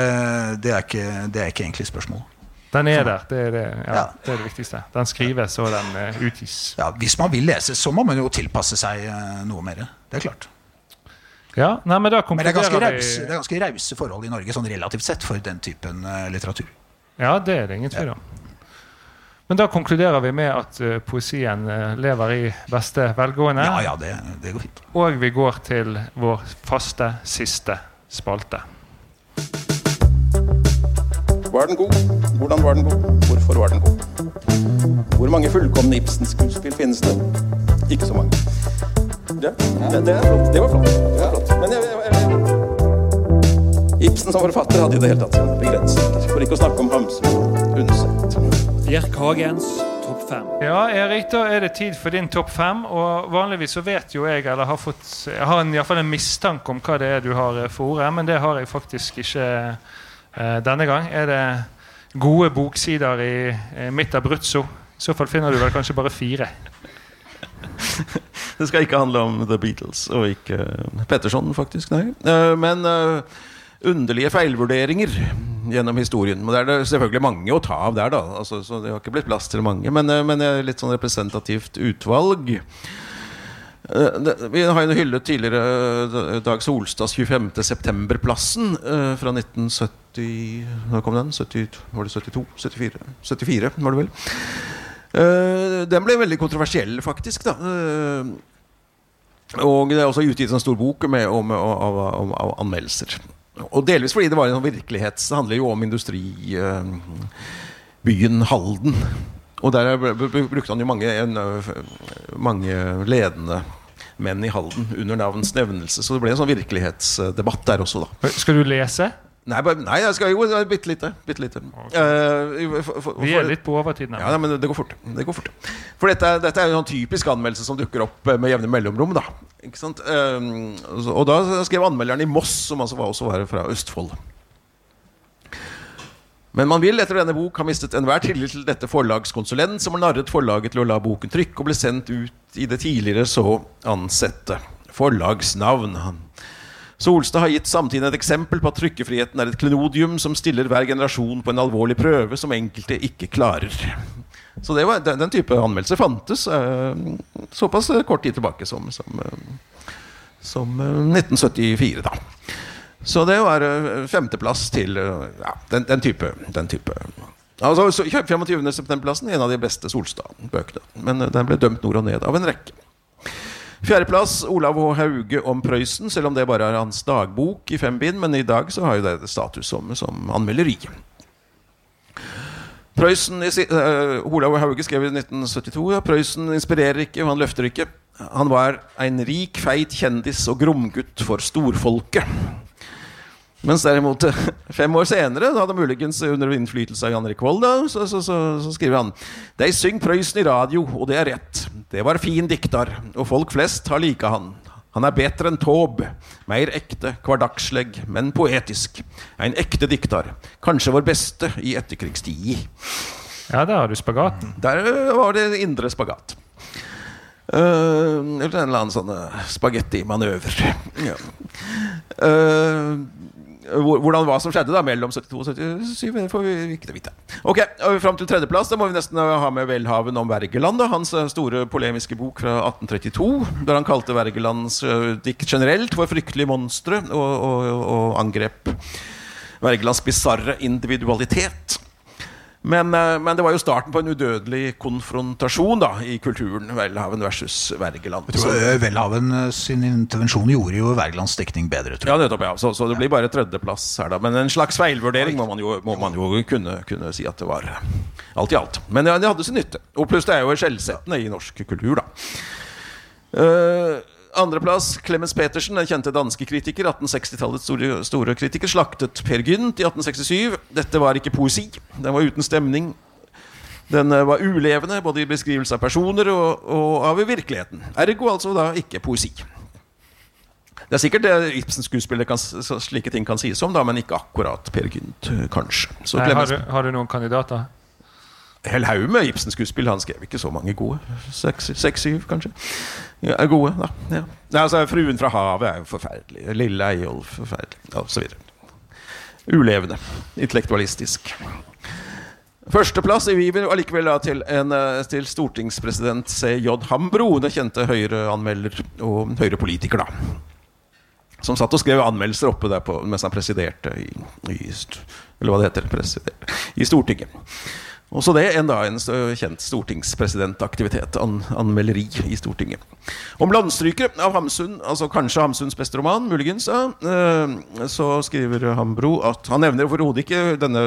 det, er ikke, det er ikke egentlig spørsmålet. Den er der. Det er det, ja, Ja. det, er det viktigste. Den skrives, og den eh, utgis. Ja, hvis man vil lese, så må man jo tilpasse seg eh, noe mer. Det er klart. Ja, nei, men Men det er ganske rause, forhold i Norge sånn relativt sett for den typen eh, litteratur. Ja, det er det ingen tvil om. Men da konkluderer vi med at uh, poesien uh, lever i beste velgående. Ja, ja, det, det går fint. Og vi går til vår faste siste spalte. Var den god? Hvordan var den god? Hvorfor var den god? Hvor mange fullkomne Ibsen-skuespill finnes det? Ikke så mange. Ja, det, det, er flott. det var flott. Det var flott. Men jeg, jeg, jeg, Ibsen som forfatter hadde i det hele tatt sine begrensninger. For ikke å snakke om Hamsun unnsett Undset. Bjerk Hagens topp fem. Ja, Erik, da er det tid for din topp fem. Og vanligvis så vet jo jeg, eller har fått Jeg har iallfall i hvert fall en mistanke om hva det er du har eh, for ordet, men det har jeg faktisk ikke eh, denne gang. Er det gode boksider i eh, mitt Abruzzo? I så fall finner du vel kanskje bare fire. Det skal ikke handle om The Beatles og ikke Petterson, faktisk. Nei. Eh, Men eh, underlige feilvurderinger gjennom historien. Men det er det selvfølgelig mange å ta av der, da. Altså, så det har ikke blitt plass til mange. Men, eh, men litt sånn representativt utvalg. Eh, vi har jo hyllet tidligere eh, Dag Solstads 25. september-plassen fra 1970 Når kom den? 70, var det 72? 74? 74 var det vel. Den ble veldig kontroversiell, faktisk. da og det er også utgitt en stor bok med, om, av, av, av anmeldelser. Og delvis fordi det var en virkelighet. virkelighets Det handler jo om industribyen Halden. Og der br- br- brukte han jo mange, en, mange ledende menn i Halden under navns nevnelse. Så det ble en sånn virkelighetsdebatt der også, da. Skal du lese? Nei, bare, nei jeg skal jo bitte lite. Bitte lite. Eh, for- for- Vi er litt på overtid ja, men det går fort. Det går fort. For dette, dette er jo en sånn typisk anmeldelse som dukker opp eh, med jevne mellomrom. Da. Ikke sant? Så- og da skrev anmelderen i Moss, som altså var, også var fra Østfold. Men man vil etter denne bok ha mistet enhver tillit til dette forlagskonsulent som har narret forlaget til å la boken trykke og bli sendt ut i det tidligere så ansette forlagsnavn. Han- Solstad har gitt samtiden et eksempel på at trykkefriheten er et klenodium som stiller hver generasjon på en alvorlig prøve som enkelte ikke klarer. Så var, den, den type anmeldelser fantes uh, såpass eh, kort tid tilbake som, som, uh, som uh, 1974, da. Så det var eh, femteplass til eh, ja, den, den type. Den type. Altså, så 25. septemberplassen, en av de beste Solstad-bøkene. Men eh, den ble dømt nord og ned av en rekke. Fjerdeplass Olav H. Hauge om Prøysen, selv om det bare er hans dagbok i fem bind. Men i dag så har jo det status som, som anmelderi. Prøysen, uh, Olav Hauge skrev i 1972 ja, Prøysen inspirerer ikke, og han løfter ikke. Han var en rik, feit kjendis og gromgutt for storfolket. Mens derimot eh, fem år senere, da hadde muligens under innflytelse av Jan Erik Vold, så, så, så, så skriver han De syng Prøysen i radio, og det er rett. Det var fin diktar, og folk flest har lika han. Han er bedre enn Taube. Mer ekte, hverdagsleg, men poetisk. En ekte diktar. Kanskje vår beste i etterkrigstid. Ja, der har du spagaten. Der øh, var det indre spagat. Uh, eller en eller annen sånn uh, spagettimanøver. Ja. Eh, hvor- hvordan hva som skjedde da mellom 72 og 77, det får vi ikke vite. Ok, Fram til tredjeplass da må vi nesten ha med Welhaven om Wergeland. Hans uh, store polemiske bok fra 1832, der han kalte Wergelands uh, dikt generelt for fryktelige monstre, og, og, og angrep Wergelands bisarre individualitet. Men, eh, men det var jo starten på en udødelig konfrontasjon da i kulturen Welhaven versus Wergeland. Eh, Welhaven eh, sin intervensjon gjorde jo Wergelands dekning bedre. Ja, nettopp, ja. Så, så det blir bare tredjeplass her, da. Men en slags feilvurdering må man jo, må man jo kunne, kunne si at det var. Alt i alt. Men ja, det hadde sin nytte. Og pluss det er jo skjellsettende i norsk kultur, da. Uh, Andreplass Clemens Petersen, den kjente danske kritiker. 1860-tallets store, store kritiker. Slaktet Per Gynt i 1867. Dette var ikke poesi. Den var uten stemning. Den eh, var ulevende både i beskrivelse av personer og, og av virkeligheten. Ergo altså da ikke poesi. Det er sikkert det Ibsens skuespiller kan, slike ting kan sies om, da, men ikke akkurat Per Gynt, eh, kanskje. Så Nei, har, du, har du noen kandidater? Hel haug med Ibsen-skuespill. Han skrev ikke så mange gode. Seks-syv, kanskje. Er gode, da. Ja. Altså, 'Fruen fra havet' er jo forferdelig. 'Lille Eyolf' forferdelig. Og så videre. Ulevende. Intellektualistisk. Førsteplass i Viver allikevel da til, en, eh, til stortingspresident C.J. Hambro, den kjente Høyre-anmelder og Høyre-politiker, da. Som satt og skrev anmeldelser oppe der på, mens han presiderte i, i Eller hva det heter. Presiderte, I Stortinget. Også det en, da, en kjent stortingspresidentaktivitet. An, anmelderi i Stortinget. Om landstrykere av Hamsun, altså kanskje Hamsuns beste roman, muligens, eh, så skriver Hambro at Han nevner overhodet ikke denne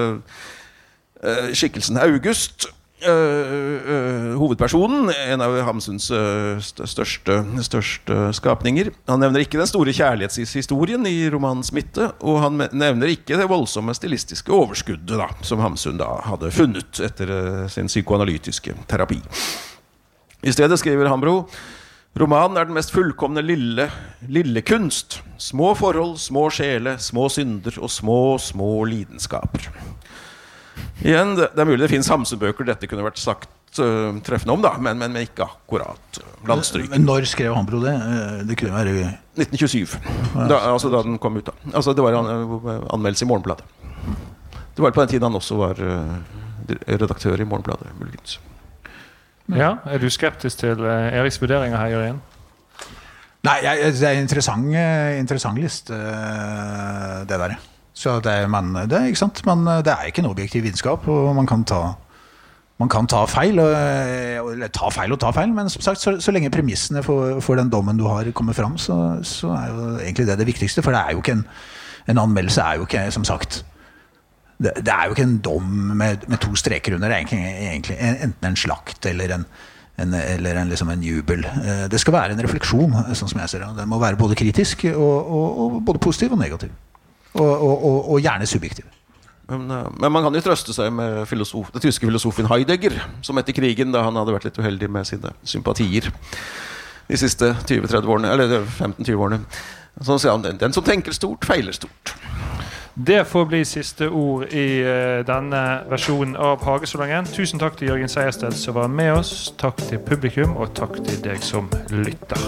eh, skikkelsen August. Eh, eh, hovedpersonen, en av Hamsuns eh, største, største skapninger. Han nevner ikke den store kjærlighetshistorien i romanen midte, og han nevner ikke det voldsomme stilistiske overskuddet da, som Hamsun da hadde funnet etter eh, sin psykoanalytiske terapi. I stedet skriver Hambro Romanen er den mest fullkomne lille, lille kunst. Små forhold, små sjele, små synder og små, små lidenskaper. Igjen, det, det er mulig det finnes Hamsun-bøker dette kunne vært sagt uh, treffende om, da, men, men, men ikke akkurat øh, landstryk. Men når skrev Hambro det? Eh, Det kunne være 1927. Da, altså da den kom ut. da Altså Det var an, anmeldelse i Morgenbladet. Det var på den tiden han også var uh, redaktør i Morgenbladet. muligens. Ja, Er du skeptisk til uh, Eriks vurderinger her, Jørgen? Nei, jeg, det er en interessant, eh, interessant liste, eh, det der. Så det, men, det, ikke sant? Men eh, det er ikke en objektiv vitenskap, og man kan ta man kan ta feil, og, eh, eller ta feil og ta feil, men som sagt, så, så lenge premissene for, for den dommen du har, kommer fram, så, så er jo egentlig det det viktigste. For det er jo ikke en, en anmeldelse er jo ikke, som sagt Det, det er jo ikke en dom med, med to streker under. Det er egentlig enten en slakt eller en, en, eller en, liksom en jubel. Eh, Det skal være en refleksjon, sånn som jeg ser det. Den må være både kritisk og, og, og både positiv og negativ. Og, og, og, gjerne subjektiv. Men, eh, men man kan jo trøste seg med filosof, den tyske filosofen Heidegger, som etter krigen, da han hadde vært litt uheldig med sine sympatier de siste 20-30 årene, eller 15-20 årene. Så sier han den, den som tenker stort, feiler stort. Det får bli siste ord i eh, denne versjonen av Hagesalongen. Tusen takk til Jørgen Seiersted som var med oss. Takk til publikum, og takk til deg som lytter.